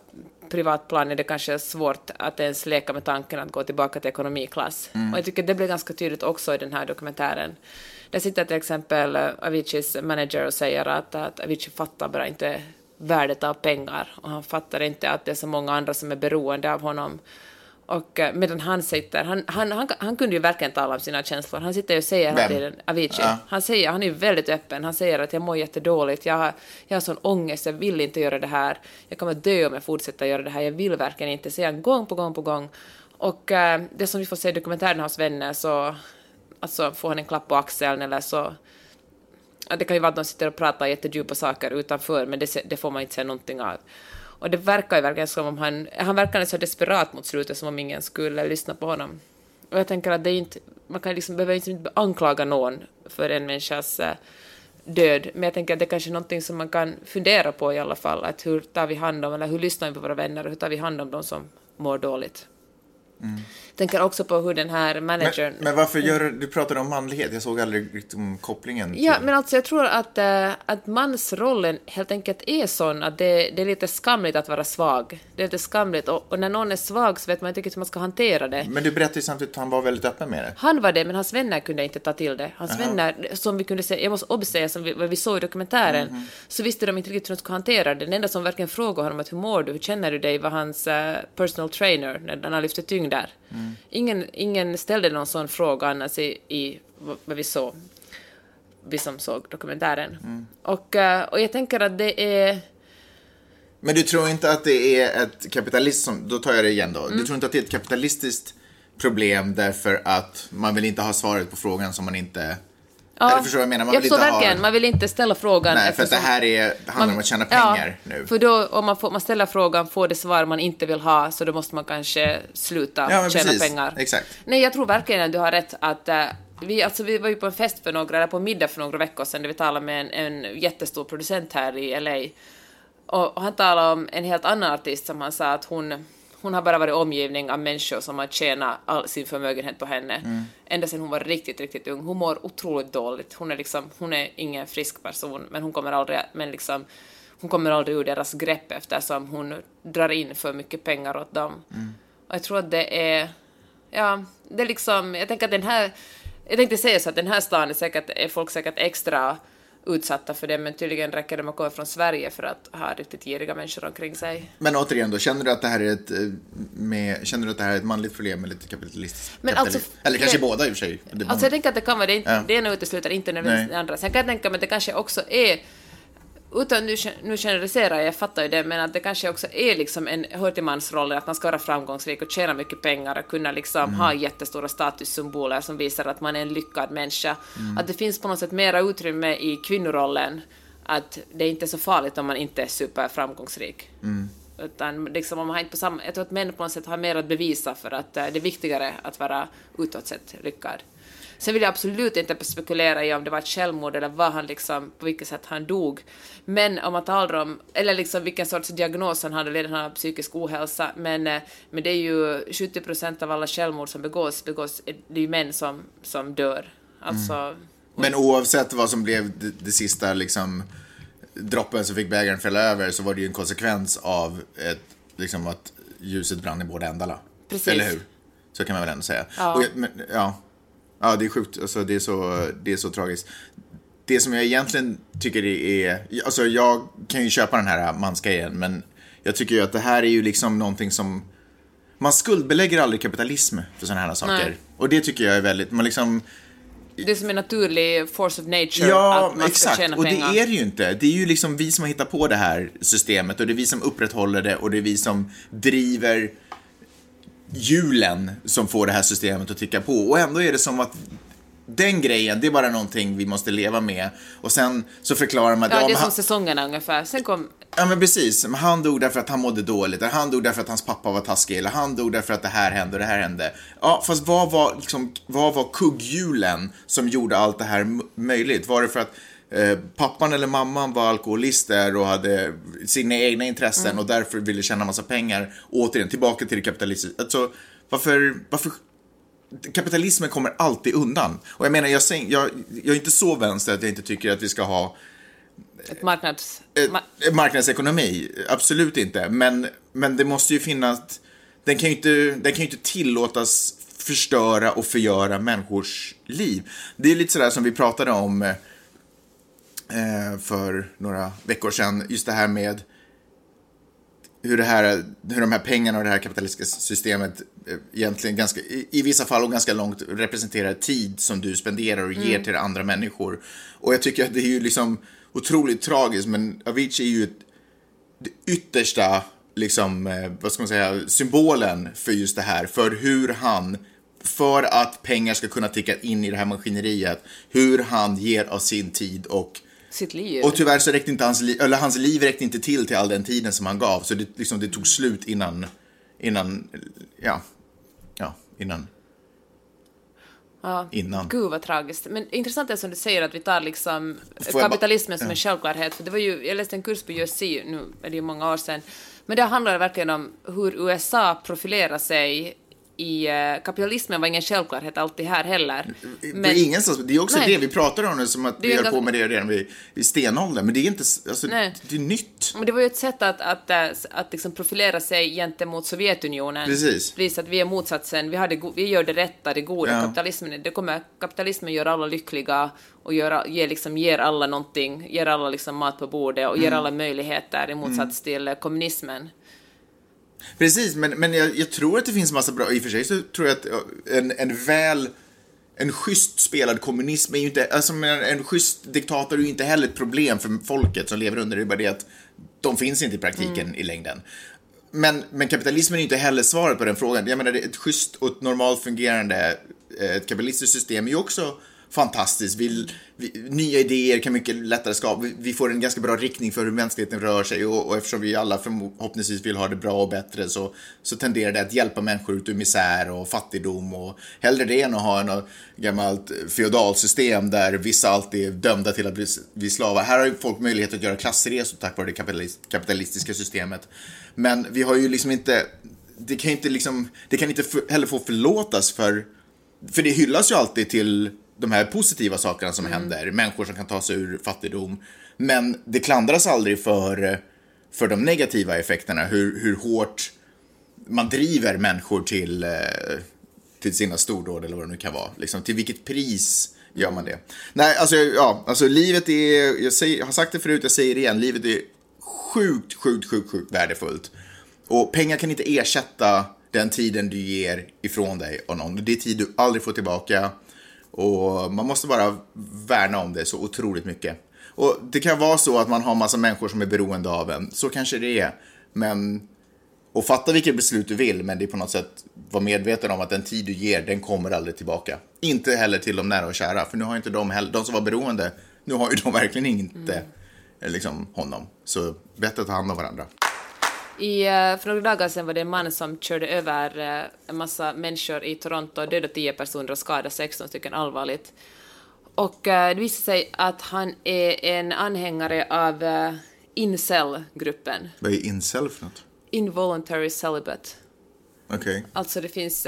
privatplan, är det kanske svårt att ens leka med tanken att gå tillbaka till ekonomiklass. Och jag tycker det blir ganska tydligt också i den här dokumentären. Där sitter till exempel eh, Aviciis manager och säger att, att Avicii fattar bara inte värdet av pengar. Och han fattar inte att det är så många andra som är beroende av honom. Och eh, medan han sitter, han, han, han, han kunde ju verkligen tala om sina känslor. Han sitter ju och säger hela tiden, Avicii, Ja. han säger, han är ju väldigt öppen, han säger att jag mår jättedåligt, jag har, jag har sån ångest, jag vill inte göra det här, jag kommer dö om jag fortsätter göra det här, jag vill verkligen inte, säger han gång på gång på gång. Och eh, det som vi får se i dokumentären hos vänner så alltså, får han en klapp på axeln eller så det kan ju vara att de sitter och pratar jättedjupa saker utanför, men det, det får man inte se någonting av. Och det verkar ju verkligen som om han, han verkar så desperat mot slutet, som om ingen skulle lyssna på honom. Och jag tänker att det är inte, man kan liksom, behöver liksom inte anklaga någon för en människas eh, död, men jag tänker att det är kanske är någonting som man kan fundera på i alla fall, att hur tar vi hand om, eller hur lyssnar vi på våra vänner, och hur tar vi hand om de som mår dåligt. Mm. Tänker också på hur den här managern... Men, men varför gör du, du pratade om manlighet, jag såg aldrig riktigt om kopplingen. Ja, till- men alltså jag tror att, äh, att mansrollen helt enkelt är sån att det, det är lite skamligt att vara svag. Det är lite skamligt och, och när någon är svag så vet man inte riktigt hur man ska hantera det. Men du berättade ju samtidigt att han var väldigt öppen med det. Han var det, men hans vänner kunde inte ta till det. Hans vänner, som vi kunde se, jag måste obsäga, som vi, vad vi såg i dokumentären, så visste de inte riktigt hur de skulle hantera det. Den enda som verkligen frågade honom att hur mår du, hur känner du dig, var hans eh, personal trainer när han lyfte tyngd där. Ingen, ingen ställde någon sån fråga annars i, i vad vi såg, vi som såg dokumentären. Och, eh, och jag tänker att det är... Men du tror inte att det är ett kapitalist som, då tar jag det igen då. Mm. Du tror inte att det är ett kapitalistiskt problem därför att man vill inte ha svaret på frågan som man inte... Eller förstår jag menar? Man jag vill inte verkligen, ha... man vill inte ställa frågan Nej, för att det här är, handlar om att tjäna pengar nu. För då, om man, får, man ställer frågan, får det svar man inte vill ha, så då måste man kanske sluta Ja, tjäna precis. pengar. Exakt. Nej, jag tror verkligen att du har rätt att, äh, vi, alltså, vi var ju på en fest för några, eller på en middag för några veckor sedan, där vi talade med en, en jättestor producent här i LA. Och, och han talade om en helt annan artist som han sa att hon, hon har bara varit omgivning av människor som har tjänat all sin förmögenhet på henne. Mm. Ända sedan hon var riktigt, riktigt ung. Hon mår otroligt dåligt. Hon är liksom, hon är ingen frisk person, men hon kommer aldrig, men liksom, hon kommer aldrig ur deras grepp eftersom hon drar in för mycket pengar åt dem. Mm. Och jag tror att det är, ja, det är liksom, jag tänker att den här, jag tänkte säga så att den här stan är säkert, är folk säkert extra utsatta för det, men tydligen räcker det med att komma från Sverige för att ha riktigt giriga människor omkring sig. Men återigen då, känner du att det här är ett, eh, med, känner du att det här är ett manligt problem eller ett kapitalistiskt? Men alltså, eller kanske det, båda i och för sig. Alltså jag tänker att det kan vara det, ja. det ena utesluter inte nödvändigtvis det andra. Sen kan jag tänka mig att det kanske också är utan nu, nu generaliserar jag, jag fattar ju det, men att det kanske också är liksom en, hör till mansrollen, att man ska vara framgångsrik och tjäna mycket pengar och kunna liksom mm. ha jättestora statussymboler som visar att man är en lyckad människa. Mm. Att det finns på något sätt mera utrymme i kvinnorollen, att det är inte är så farligt om man inte är superframgångsrik. Mm. Utan liksom om man har inte på samma, jag tror att män på något sätt har mer att bevisa för att eh, det är viktigare att vara utåt sett lyckad. Sen vill jag absolut inte spekulera i om det var ett självmord eller vad han liksom, på vilket sätt han dog. Men om man talar om, eller liksom vilken sorts diagnos han hade, han hade psykisk ohälsa, men, eh, men det är ju 70 procent av alla självmord som begås, begås det är ju män som, som dör. Alltså... Mm. Men oavsett vad som blev det, det sista liksom droppen som fick bägaren fälla över så var det ju en konsekvens av ett, liksom att ljuset brann i båda ändarna. Precis. Eller hur? Så kan man väl ändå säga. Ja. Och, men, ja. Ja, det är sjukt. Alltså, det, är så, det är så tragiskt. Det som jag egentligen tycker är... Alltså, jag kan ju köpa den här mansgrejen, men jag tycker ju att det här är ju liksom någonting som... Man skuldbelägger aldrig kapitalism för sådana här saker. Nej. Och det tycker jag är väldigt... Man liksom... Det är som en naturlig force of nature ja, att man exakt. ska tjäna och pengar. det är det ju inte. Det är ju liksom vi som har hittat på det här systemet och det är vi som upprätthåller det och det är vi som driver hjulen som får det här systemet att ticka på. Och ändå är det som att den grejen, det är bara någonting vi måste leva med. Och sen så förklarar man. Ja, det är som han... säsongerna ungefär. Sen kom... Ja, men precis. Han dog därför att han mådde dåligt, eller han dog därför att hans pappa var taskig, eller han dog därför att det här hände och det här hände. Ja, fast vad var, liksom, vad var kugghjulen som gjorde allt det här möjligt? Var det för att Eh, pappan eller mamman var alkoholister och hade sina egna intressen mm. och därför ville tjäna massa pengar. Återigen, tillbaka till det kapitalistiska. Alltså, varför, varför kapitalismen kommer alltid undan. Och jag menar, jag, jag, jag är inte så vänster att jag inte tycker att vi ska ha ett marknads... Ett, marknadsekonomi, absolut inte. Men, men det måste ju finnas... Den kan ju inte, den kan inte tillåtas förstöra och förgöra människors liv. Det är lite sådär som vi pratade om eh, eh, för några veckor sedan. Just det här med hur, det här, hur de här pengarna och det här kapitalistiska systemet eh, egentligen ganska, i, vissa fall och ganska långt representerar tid som du spenderar och ger mm. till andra människor. Och jag tycker att det är ju liksom otroligt tragiskt, men Avicii är ju det yttersta, liksom, eh, vad ska man säga, symbolen för just det här, för hur han för att pengar ska kunna ticka in i det här maskineriet, hur han ger av sin tid och sitt liv. Och tyvärr så räckte inte hans liv, eller hans liv räckte inte till till all den tiden som han gav. Så det, liksom, det tog slut innan, innan, ja, ja, innan. Ja, innan. Gud vad tragiskt. Men intressant är som du säger att vi tar liksom kapitalismen som ja. en självklarhet. För det var ju, jag läste en kurs på USC, nu är det ju många år sedan, men det handlar verkligen om hur USA profilerar sig i uh, kapitalismen var ingen självklarhet alltid här heller. Men, det är det är också nej. det vi pratar om nu, som att vi höll på med det redan vid, vid stenåldern, men det är inte, alltså, nej. det är nytt. Men det var ju ett sätt att, att, att, att liksom profilera sig gentemot Sovjetunionen. Precis. Precis, att vi är motsatsen, vi, har det, vi gör det rätta, det goda, ja. kapitalismen, det kommer, kapitalismen gör alla lyckliga och gör, ger, liksom, ger alla någonting, ger alla liksom mat på bordet och mm. ger alla möjligheter i motsats mm. till kommunismen. Precis, men, men jag, jag, tror att det finns massa bra, i och för sig så tror jag att en, en väl en schysst spelad kommunism är ju inte, alltså en, en schysst diktator är ju inte heller ett problem för folket som lever under det, är bara det att de finns inte i praktiken mm. i längden. Men, men kapitalismen är ju inte heller svaret på den frågan. Jag menar, ett schysst och ett normalt fungerande ett kapitalistiskt system är ju också fantastiskt. Vi, vi, nya idéer kan mycket lättare skapa. Vi, vi, får en ganska bra riktning för hur mänskligheten rör sig och, och eftersom vi alla förhoppningsvis vill ha det bra och bättre så, så tenderar det att hjälpa människor ut ur misär och fattigdom och hellre det än att ha något eh, gammalt feodalsystem där vissa alltid är dömda till att bli, bli slavar. Här har ju folk möjlighet att göra klassresor tack vare det kapitalistiska systemet. Men vi har ju liksom inte det kan inte liksom, det kan inte heller få förlåtas för, för det hyllas ju alltid till de här positiva sakerna som mm. händer, människor som kan ta sig ur fattigdom. Men det klandras aldrig för, för de negativa effekterna, hur, hur hårt man driver människor till, eh, till sina stordåd eller vad det nu kan vara. Liksom, till vilket pris gör man det? Nej, alltså, ja, alltså livet är, jag, säger, jag har sagt det förut, jag säger det igen, livet är sjukt, sjukt, sjukt, sjukt värdefullt. Och pengar kan inte ersätta den tiden du ger ifrån dig av någon. Det är tid du aldrig får tillbaka. Och man måste bara värna om det så otroligt mycket. Och det kan vara så att man har massa människor som är beroende av en. Så kanske det är. Men, och fatta vilket beslut du vill, men det är på något sätt vara medveten om att den tid du ger, den kommer aldrig tillbaka. Inte heller till de nära och kära, för nu har inte de heller, de som var beroende, nu har ju de verkligen inte mm. liksom honom. Så bättre att ta hand om varandra. I, eh, för några dagar sedan var det en man som körde över eh, en massa människor i Toronto, dödade 10 personer och skadade 16 stycken allvarligt. Och eh, det visade sig att han är en anhängare av incel-gruppen. Vad är incel för något? Involuntary celibate. Okej. Okay. Alltså det finns...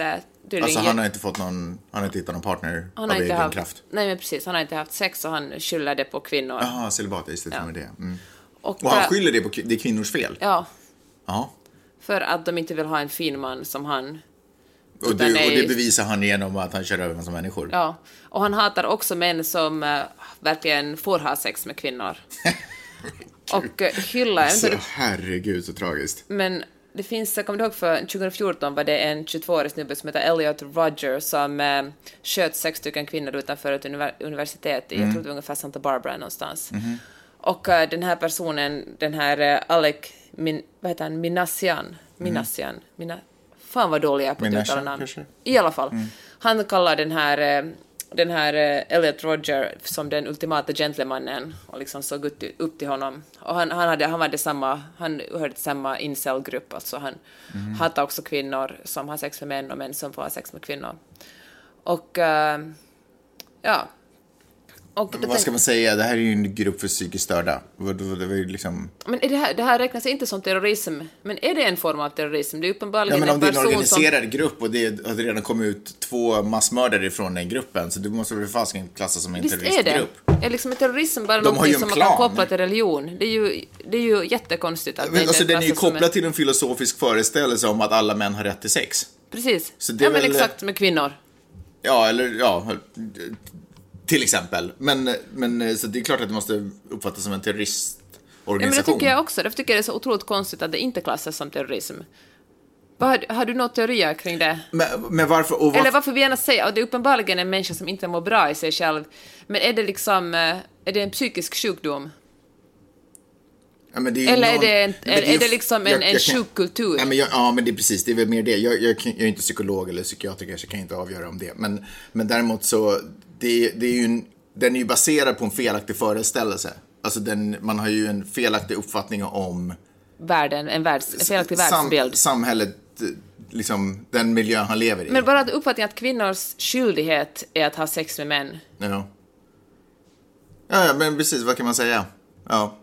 Alltså han har inte fått någon, han har inte hittat någon partner han av egen haft, kraft? Nej men precis, han har inte haft sex och han skyller det på kvinnor. Jaha, celibat, just det, ja. det. Mm. Och, och han skyller det på det är kvinnors fel? Ja. Ja. För att de inte vill ha en fin man som han. Och det, och det bevisar han genom att han kör över massa människor? Ja. Och han hatar också män som uh, verkligen får ha sex med kvinnor. och uh, hyllar... Så, herregud, så tragiskt. Men det finns, jag kommer ihåg för 2014 var det en 22-årig snubbe som heter Elliot Roger som eh, sköt sex stycken kvinnor utanför ett universitet mm. jag tror det var ungefär Santa Barbara någonstans. Mm. Och uh, den här personen, den här uh, Alec min, vad heter han, Minassian, Minassian, mm. Mina, fan vad dålig jag är på att uttala namn. I alla fall. Mm. Han kallar den här, eh, den här eh, Elliot Roger som den ultimata gentlemannen och liksom såg upp till honom. Och han, han, hade, han, hade samma, han hörde samma incel-grupp, alltså han mm. hatar också kvinnor som har sex med män och män som får ha sex med kvinnor. Och uh, ja, och vad ska man säga, det här är ju en grupp för psykiskt störda. Det var ju liksom... Men är det, här, det här räknas inte som terrorism, men är det en form av terrorism? Det är uppenbarligen ja, men om det är en organiserad som... grupp och det har redan kommit ut två massmördare från den gruppen, så det måste väl fasiken klassas som en Visst terroristgrupp. är det? Är liksom terrorism bara något som man kan koppla till religion? Det är ju, det är ju jättekonstigt att men, det alltså, Den är ju kopplad en... till en filosofisk föreställelse om att alla män har rätt till sex. Precis. Så det är ja, väl... men exakt, med kvinnor. Ja, eller ja, till exempel. Men, men eh, så det är klart att det måste uppfattas som en terroristorganisation. Ja, men det tycker jag också. Därför tycker jag det är så otroligt konstigt att det inte klassas som terrorism. Har, har du några teorier kring det? Men, men varför, varför, Eller varför vi gärna säger att det är uppenbarligen en människa som inte mår bra i sig själv. Men är det liksom, eh, är det en psykisk sjukdom? Ja, är Eller någon, är, det en, är, är, det liksom en, en sjuk kultur? Ja men, jag, ja, men det är precis, det är väl mer det. Jag, jag, är inte psykolog eller psykiatriker, så jag kan inte avgöra om det. Men, men däremot så, det, det är ju en, den är ju baserad på en felaktig föreställelse. Alltså den, man har ju en felaktig uppfattning om... Världen, en, världs, en felaktig sam, världsbild. Samhället, liksom den miljön han lever i. Men bara uppfattningen att kvinnors skyldighet är att ha sex med män. Ja. Ja, ja men precis, vad kan man säga? Ja.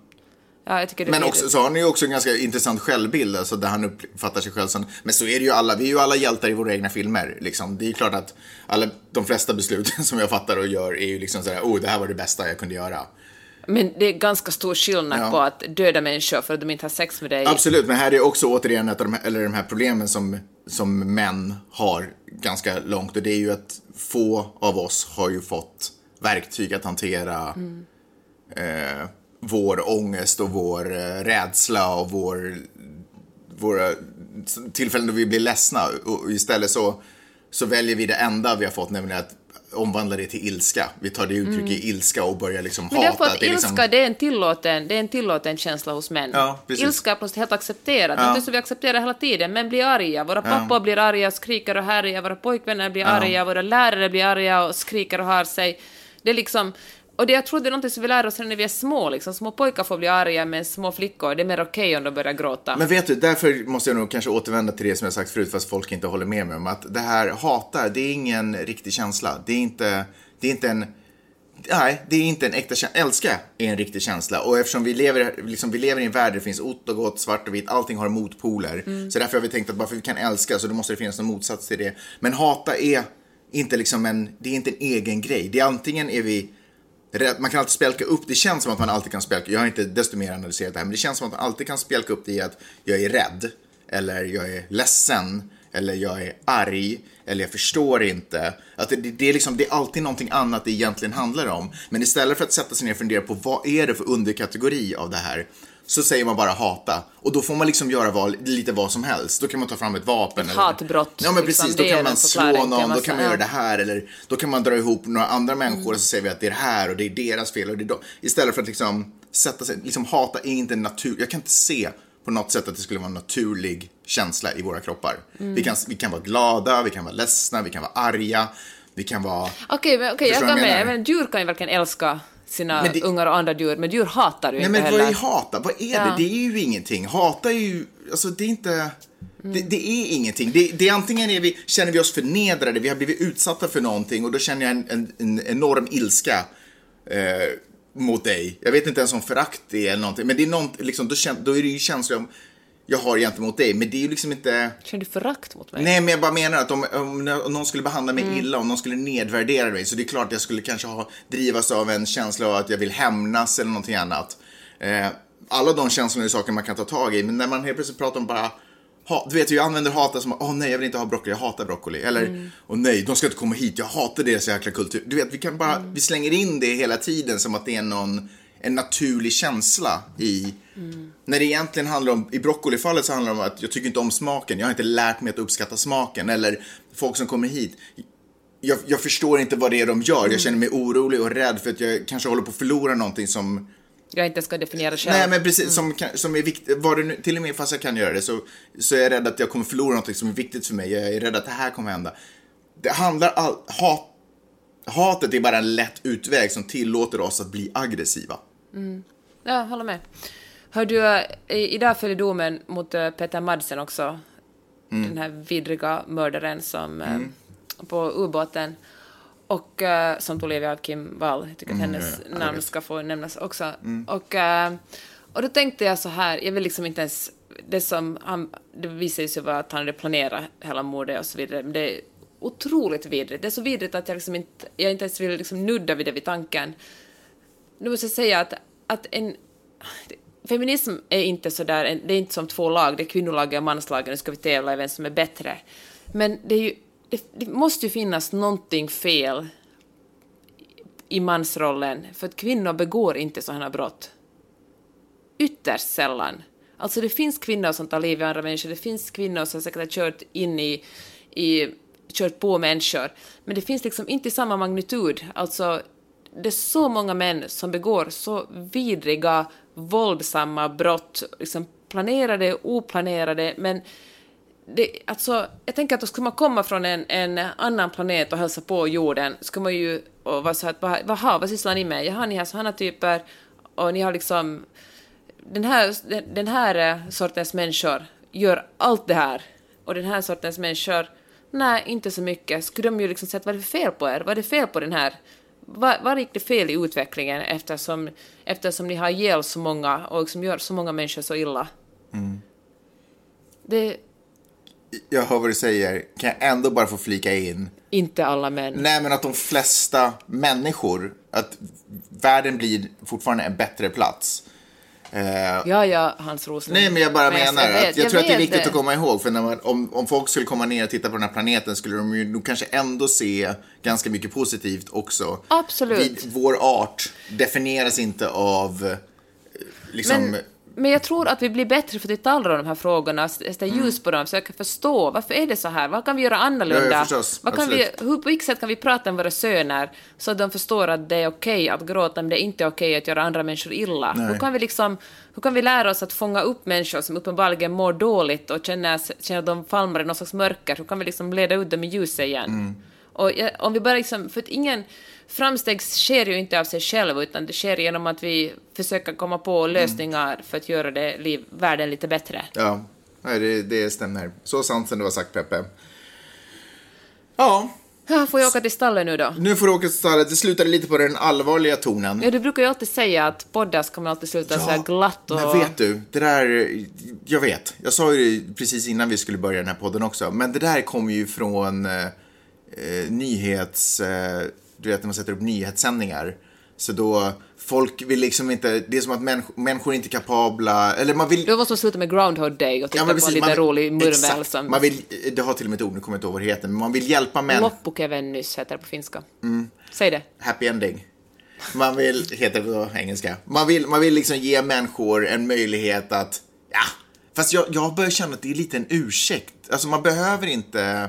Ja, men också, så har han ju också en ganska intressant självbild, alltså där han uppfattar sig själv som... Men så är det ju alla, vi är ju alla hjältar i våra egna filmer. Liksom. Det är klart att alla, de flesta besluten som jag fattar och gör är ju liksom sådär, oh, det här var det bästa jag kunde göra. Men det är ganska stor skillnad ja. på att döda människor för att de inte har sex med dig. Absolut, men här är också återigen ett av de här, eller de här problemen som, som män har ganska långt och det är ju att få av oss har ju fått verktyg att hantera mm. eh, vår ångest och vår eh, rädsla och vår, våra tillfällen då vi blir ledsna. Och istället så, så väljer vi det enda vi har fått, nämligen att omvandla det till ilska. Vi tar det uttryck mm. i ilska och börjar liksom Men hata. Men det är liksom... ilska, det är, en tillåten, det är en tillåten känsla hos män. Ja, ilska är något helt accepterat, ja. något som vi accepterar hela tiden. Män blir arga, våra pappor ja. blir arga, skriker och härjar, våra pojkvänner blir ja. arga, våra lärare blir arga och skriker och har sig. Det är liksom, och det, jag tror det är något som vi lär oss när vi är små. Liksom. Små pojkar får bli arga, men små flickor, det är mer okej okay om de börjar gråta. Men vet du, därför måste jag nog kanske återvända till det som jag sagt förut, fast folk inte håller med mig om. Att det här hatar, det är ingen riktig känsla. Det är inte, det är inte en... Nej, det är inte en äkta känsla. Älska är en riktig känsla. Och eftersom vi lever, liksom, vi lever i en värld där det finns ont och gott, svart och vitt, allting har motpoler. Mm. Så därför har vi tänkt att bara för att vi kan älska så då måste det finnas någon motsats till det. Men hata är inte liksom en, det är inte en egen grej. Det är antingen är vi man kan alltid spjälka upp, det känns som att man alltid kan spjälka, jag har inte desto mer analyserat det här, men det känns som att man alltid kan spjälka upp det i att jag är rädd, eller jag är ledsen, eller jag är arg, eller jag förstår inte. Att det, det, är liksom, det är alltid någonting annat det egentligen handlar om. Men istället för att sätta sig ner och fundera på vad är det för underkategori av det här, så säger man bara hata. Och då får man liksom göra vad, lite vad som helst. Då kan man ta fram ett vapen. Ett hatbrott. Ja men precis, liksom, då kan man slå någon, då kan man göra det här. Eller då kan man dra ihop några andra människor mm. och så säger vi att det är det här och det är deras fel. Och det är Istället för att liksom sätta sig, liksom hata är inte en natur, jag kan inte se på något sätt att det skulle vara en naturlig känsla i våra kroppar. Mm. Vi, kan, vi kan vara glada, vi kan vara ledsna, vi kan vara arga, vi kan vara... Okej, okay, okay, jag kan med. Men djur kan ju verkgen älska sina det, ungar och andra djur, men djur hatar ju nej, inte men vad är hata? Vad är ja. det? Det är ju ingenting. Hata är ju, alltså det är inte... Mm. Det, det, är ingenting. Det, det är antingen är vi, känner vi oss förnedrade, vi har blivit utsatta för någonting och då känner jag en, en, en enorm ilska eh, mot dig. Jag vet inte ens om förakt är eller någonting, men det är något, liksom, då, då är det ju känslor om jag har gentemot dig. Men det är ju liksom inte... Känner du förakt mot mig? Nej, men jag bara menar att om, om, någon skulle behandla mig mm. illa, om någon skulle nedvärdera mig, så det är klart att jag skulle kanske ha, drivas av en känsla av att jag vill hämnas eller någonting annat. Eh, alla de känslorna är saker man kan ta tag i, men när man helt plötsligt pratar om bara Ha, du vet, jag använder hata som, åh oh, nej, jag vill inte ha broccoli, jag hatar broccoli. Eller, åh mm. oh, nej, de ska inte komma hit, jag hatar deras jäkla kultur. Du vet, vi kan bara, mm. vi slänger in det hela tiden som att det är någon, en naturlig känsla i Mm. När det egentligen handlar om, i broccolifallet så handlar det om att jag tycker inte om smaken. Jag har inte lärt mig att uppskatta smaken. Eller folk som kommer hit. Jag, jag förstår inte vad det är de gör. Mm. Jag känner mig orolig och rädd för att jag kanske håller på att förlora någonting som jag inte ska definiera själv. Nej, men precis. Mm. Som, som är viktigt. Var det nu, till och med fast jag kan göra det så, så är jag rädd att jag kommer förlora någonting som är viktigt för mig. Jag är rädd att det här kommer hända. Det handlar all, hat, hatet är bara en lätt utväg som tillåter oss att bli aggressiva. Mm. Jag håller med. Hör du, idag föll domen mot eh, Peter Madsen också. Mm. Den här vidriga mördaren som, eh, mm. på ubåten. Och uh, som tog livet av Kim Wall. Jag tycker att mm, hennes ja, namn ska få nämnas också. Mm. Och, uh, och då tänkte jag så här, jag vill liksom inte ens... Det som han, det visade sig vara att han hade planerat hela mordet och så vidare. Men det är otroligt vidrigt. Det är så vidrigt att jag liksom inte, jag inte ens vill liksom nudda vid det vid tanken. Nu måste jag säga att, att en feminism är inte så där, det är inte som två lag, det är kvinnolaget och manslaget, nu ska vi tävla i vem som är bättre. Men det, är ju, det, det måste ju finnas någonting fel i mansrollen, för att kvinnor begår inte sådana brott. Ytterst sällan. Alltså det finns kvinnor som tar livet av andra människor, det finns kvinnor som säkert har kört in i, i kört på människor, men det finns liksom inte i samma magnitud. Alltså, det är så många män som begår så vidriga våldsamma brott, liksom planerade, oplanerade, men det, alltså, jag tänker att skulle man komma från en, en annan planet och hälsa på jorden, skulle man ju och vara så att vad, vad sysslar ni med? Jaha, ni har sådana typer och ni har liksom den här, den, den här eh, sortens människor gör allt det här och den här sortens människor, nej, inte så mycket. Skulle de ju liksom säga vad är det för fel på er? Vad är det fel på den här var, var gick det fel i utvecklingen eftersom, eftersom ni har ihjäl så många och liksom gör så många människor så illa? Mm. Det... Jag hör vad du säger. Kan jag ändå bara få flika in? Inte alla män. Nej, men att de flesta människor, att världen blir fortfarande en bättre plats. Eh, ja, ja, Hans Roslund. Nej, men jag bara men menar jag, att jag, jag tror att det är viktigt det. att komma ihåg. För när man, om, om folk skulle komma ner och titta på den här planeten skulle de ju nog kanske ändå se ganska mycket positivt också. Absolut. Vi, vår art definieras inte av eh, liksom, men men jag tror att vi blir bättre för att vi talar om de här frågorna, sätter mm. ljus på dem, försöker förstå varför är det så här, vad kan vi göra annorlunda? Ja, förstås, vad kan vi, hur, på vilket sätt kan vi prata med våra söner så att de förstår att det är okej okay att gråta, men det är inte okej okay att göra andra människor illa? Hur kan, vi liksom, hur kan vi lära oss att fånga upp människor som uppenbarligen mår dåligt och känner, känner att de falmar i någon slags mörker? Hur kan vi liksom leda ut dem i ljuset igen? Mm. Och om vi bara liksom, för att ingen framsteg sker ju inte av sig själv, utan det sker genom att vi försöker komma på lösningar för att göra det liv, världen lite bättre. Ja, nej, det, det stämmer. Så sant som du har sagt, Peppe. Ja, Ja, får jag åka till stallet nu då? nu får du åka till stallet. Det slutade lite på den allvarliga tonen. Ja, du brukar ju alltid säga att poddar ska man alltid sluta så här glatt och... Men vet du, det där, jag vet, jag sa ju det precis innan vi skulle börja den här podden också, men det där kommer ju från eh, eh, nyhets, eh, du vet när man sätter upp nyhetssändningar. Så då, folk vill liksom inte, det är som att människ människor är inte kapabla, eller man vill... Då måste man sluta med Groundhog Day och titta på en lite man, rolig som... Man vill, det har till och med ett ord, nu kommer jag inte ihåg vad det heter, men man vill hjälpa människor. Loppukävennyss heter det på finska. Mm. Säg det. Happy ending. Man vill, heter det på engelska, man vill, man vill liksom ge människor en möjlighet att, ja, fast jag, jag börjar känna att det är lite en ursäkt. Alltså man behöver inte,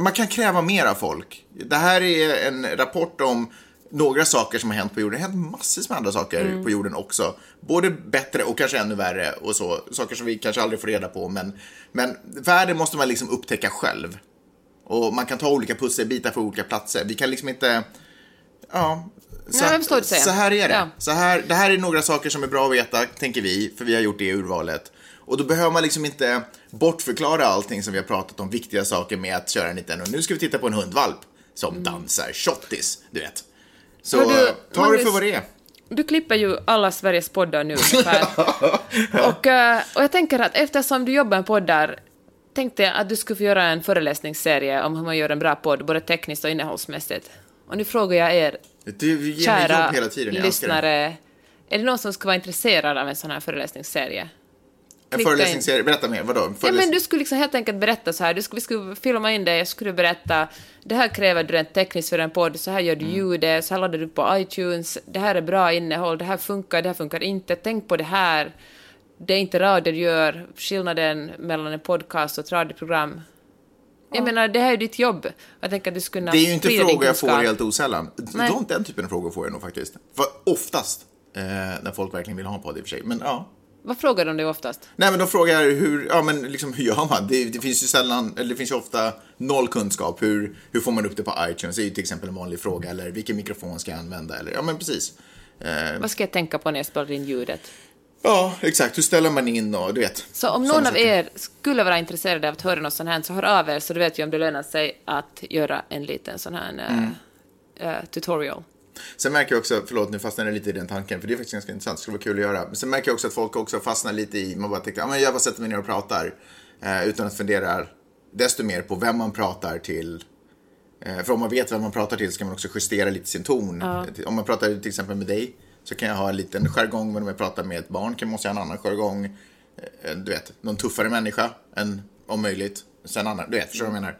man kan kräva mer av folk. Det här är en rapport om några saker som har hänt på jorden. Det har hänt massor med andra saker på jorden också. Både bättre och kanske ännu värre och så. Saker som vi kanske aldrig får reda på. Men, men världen måste man liksom upptäcka själv. Och man kan ta olika pusselbitar för olika platser. Vi kan liksom inte... Ja. Så, Nej, så här är det. Ja. Så här, det här är några saker som är bra att veta, tänker vi, för vi har gjort det urvalet. Och då behöver man liksom inte bortförklara allting som vi har pratat om, viktiga saker med att köra en liten, och nu ska vi titta på en hundvalp som dansar shottis, du vet. Så du, ta det för vad det är. Du klipper ju alla Sveriges poddar nu ungefär. och, eh, och jag tänker att eftersom du jobbar med poddar tänkte jag att du skulle få göra en föreläsningsserie om hur man gör en bra podd, både tekniskt och innehållsmässigt. Och nu frågar jag er, kära tiden, jag lyssnare, är det någon som skulle vara intresserad av en sån här föreläsningsserie? En klicka in. föreläsningsserie, berätta mer, vadå? Ja, men du skulle liksom helt enkelt berätta så här, du skulle, vi skulle filma in det, jag skulle berätta, det här kräver du rent tekniskt för en podd, så här gör Mm. du ljudet, så här laddar du på iTunes, det här är bra innehåll, det här funkar, det här funkar inte, tänk på det här, det är inte radio du gör, skillnaden mellan en podcast och ett radioprogram. Jag menar, det här är ditt jobb. Jag tänker att du skulle kunna Det är ju inte frågor jag får helt osällan. Nej. De, den typen av frågor får jag nog faktiskt. För oftast, eh, när folk verkligen vill ha en podd i och för sig. Men ja. Vad frågar de dig oftast? Nej, men de frågar hur, ja men liksom hur gör man? Det, det finns ju sällan, eller det finns ju ofta noll kunskap. Hur, hur får man upp det på iTunes? Det är ju till exempel en vanlig fråga. Eller vilken mikrofon ska jag använda? Eller, ja men precis. Eh, Vad ska jag tänka på när jag spelar in ljudet? ja, exakt. Hur ställer man in och du vet. Så om någon av er skulle vara intresserade av att höra något sånt här, så hör av er så du vet ju om det lönar sig att göra en liten sån här Mm. eh, eh, tutorial. Sen märker jag också, förlåt nu fastnade jag lite i den tanken, för det är faktiskt ganska intressant, det skulle vara kul att göra. Men sen märker jag också att folk också fastnar lite i, man bara tänker, ja men jag bara sätter mig ner och pratar. Eh, utan att fundera desto mer på vem man pratar till. Eh, för om man vet vem man pratar till så kan man också justera lite sin ton. Eh, Om man pratar till exempel med dig så kan jag ha en liten jargong, men om jag pratar med ett barn kan man måste ha en annan jargong. Eh, du vet, någon tuffare människa än om möjligt. Sen annan, du vet, förstår du vad jag menar?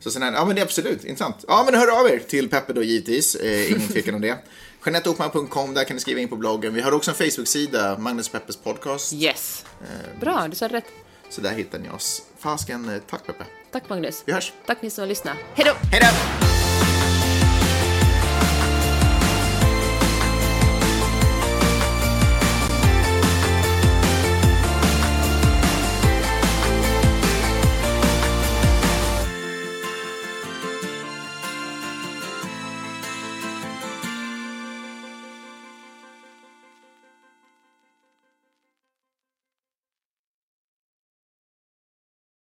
Så sen ja men det är absolut intressant. Ja men hör av er till Peppe då givetvis, eh, ingen tvekan om det. Jeanetteokman.com, där kan ni skriva in på bloggen. Vi har också en Facebook-sida, Magnus Peppes podcast. Yes. Eh, Bra, du sa rätt. Så där hittar ni oss. Fasken, eh, tack Peppe. Tack Magnus. Vi hörs. Tack ni som har lyssnat. Hej då! Hej då!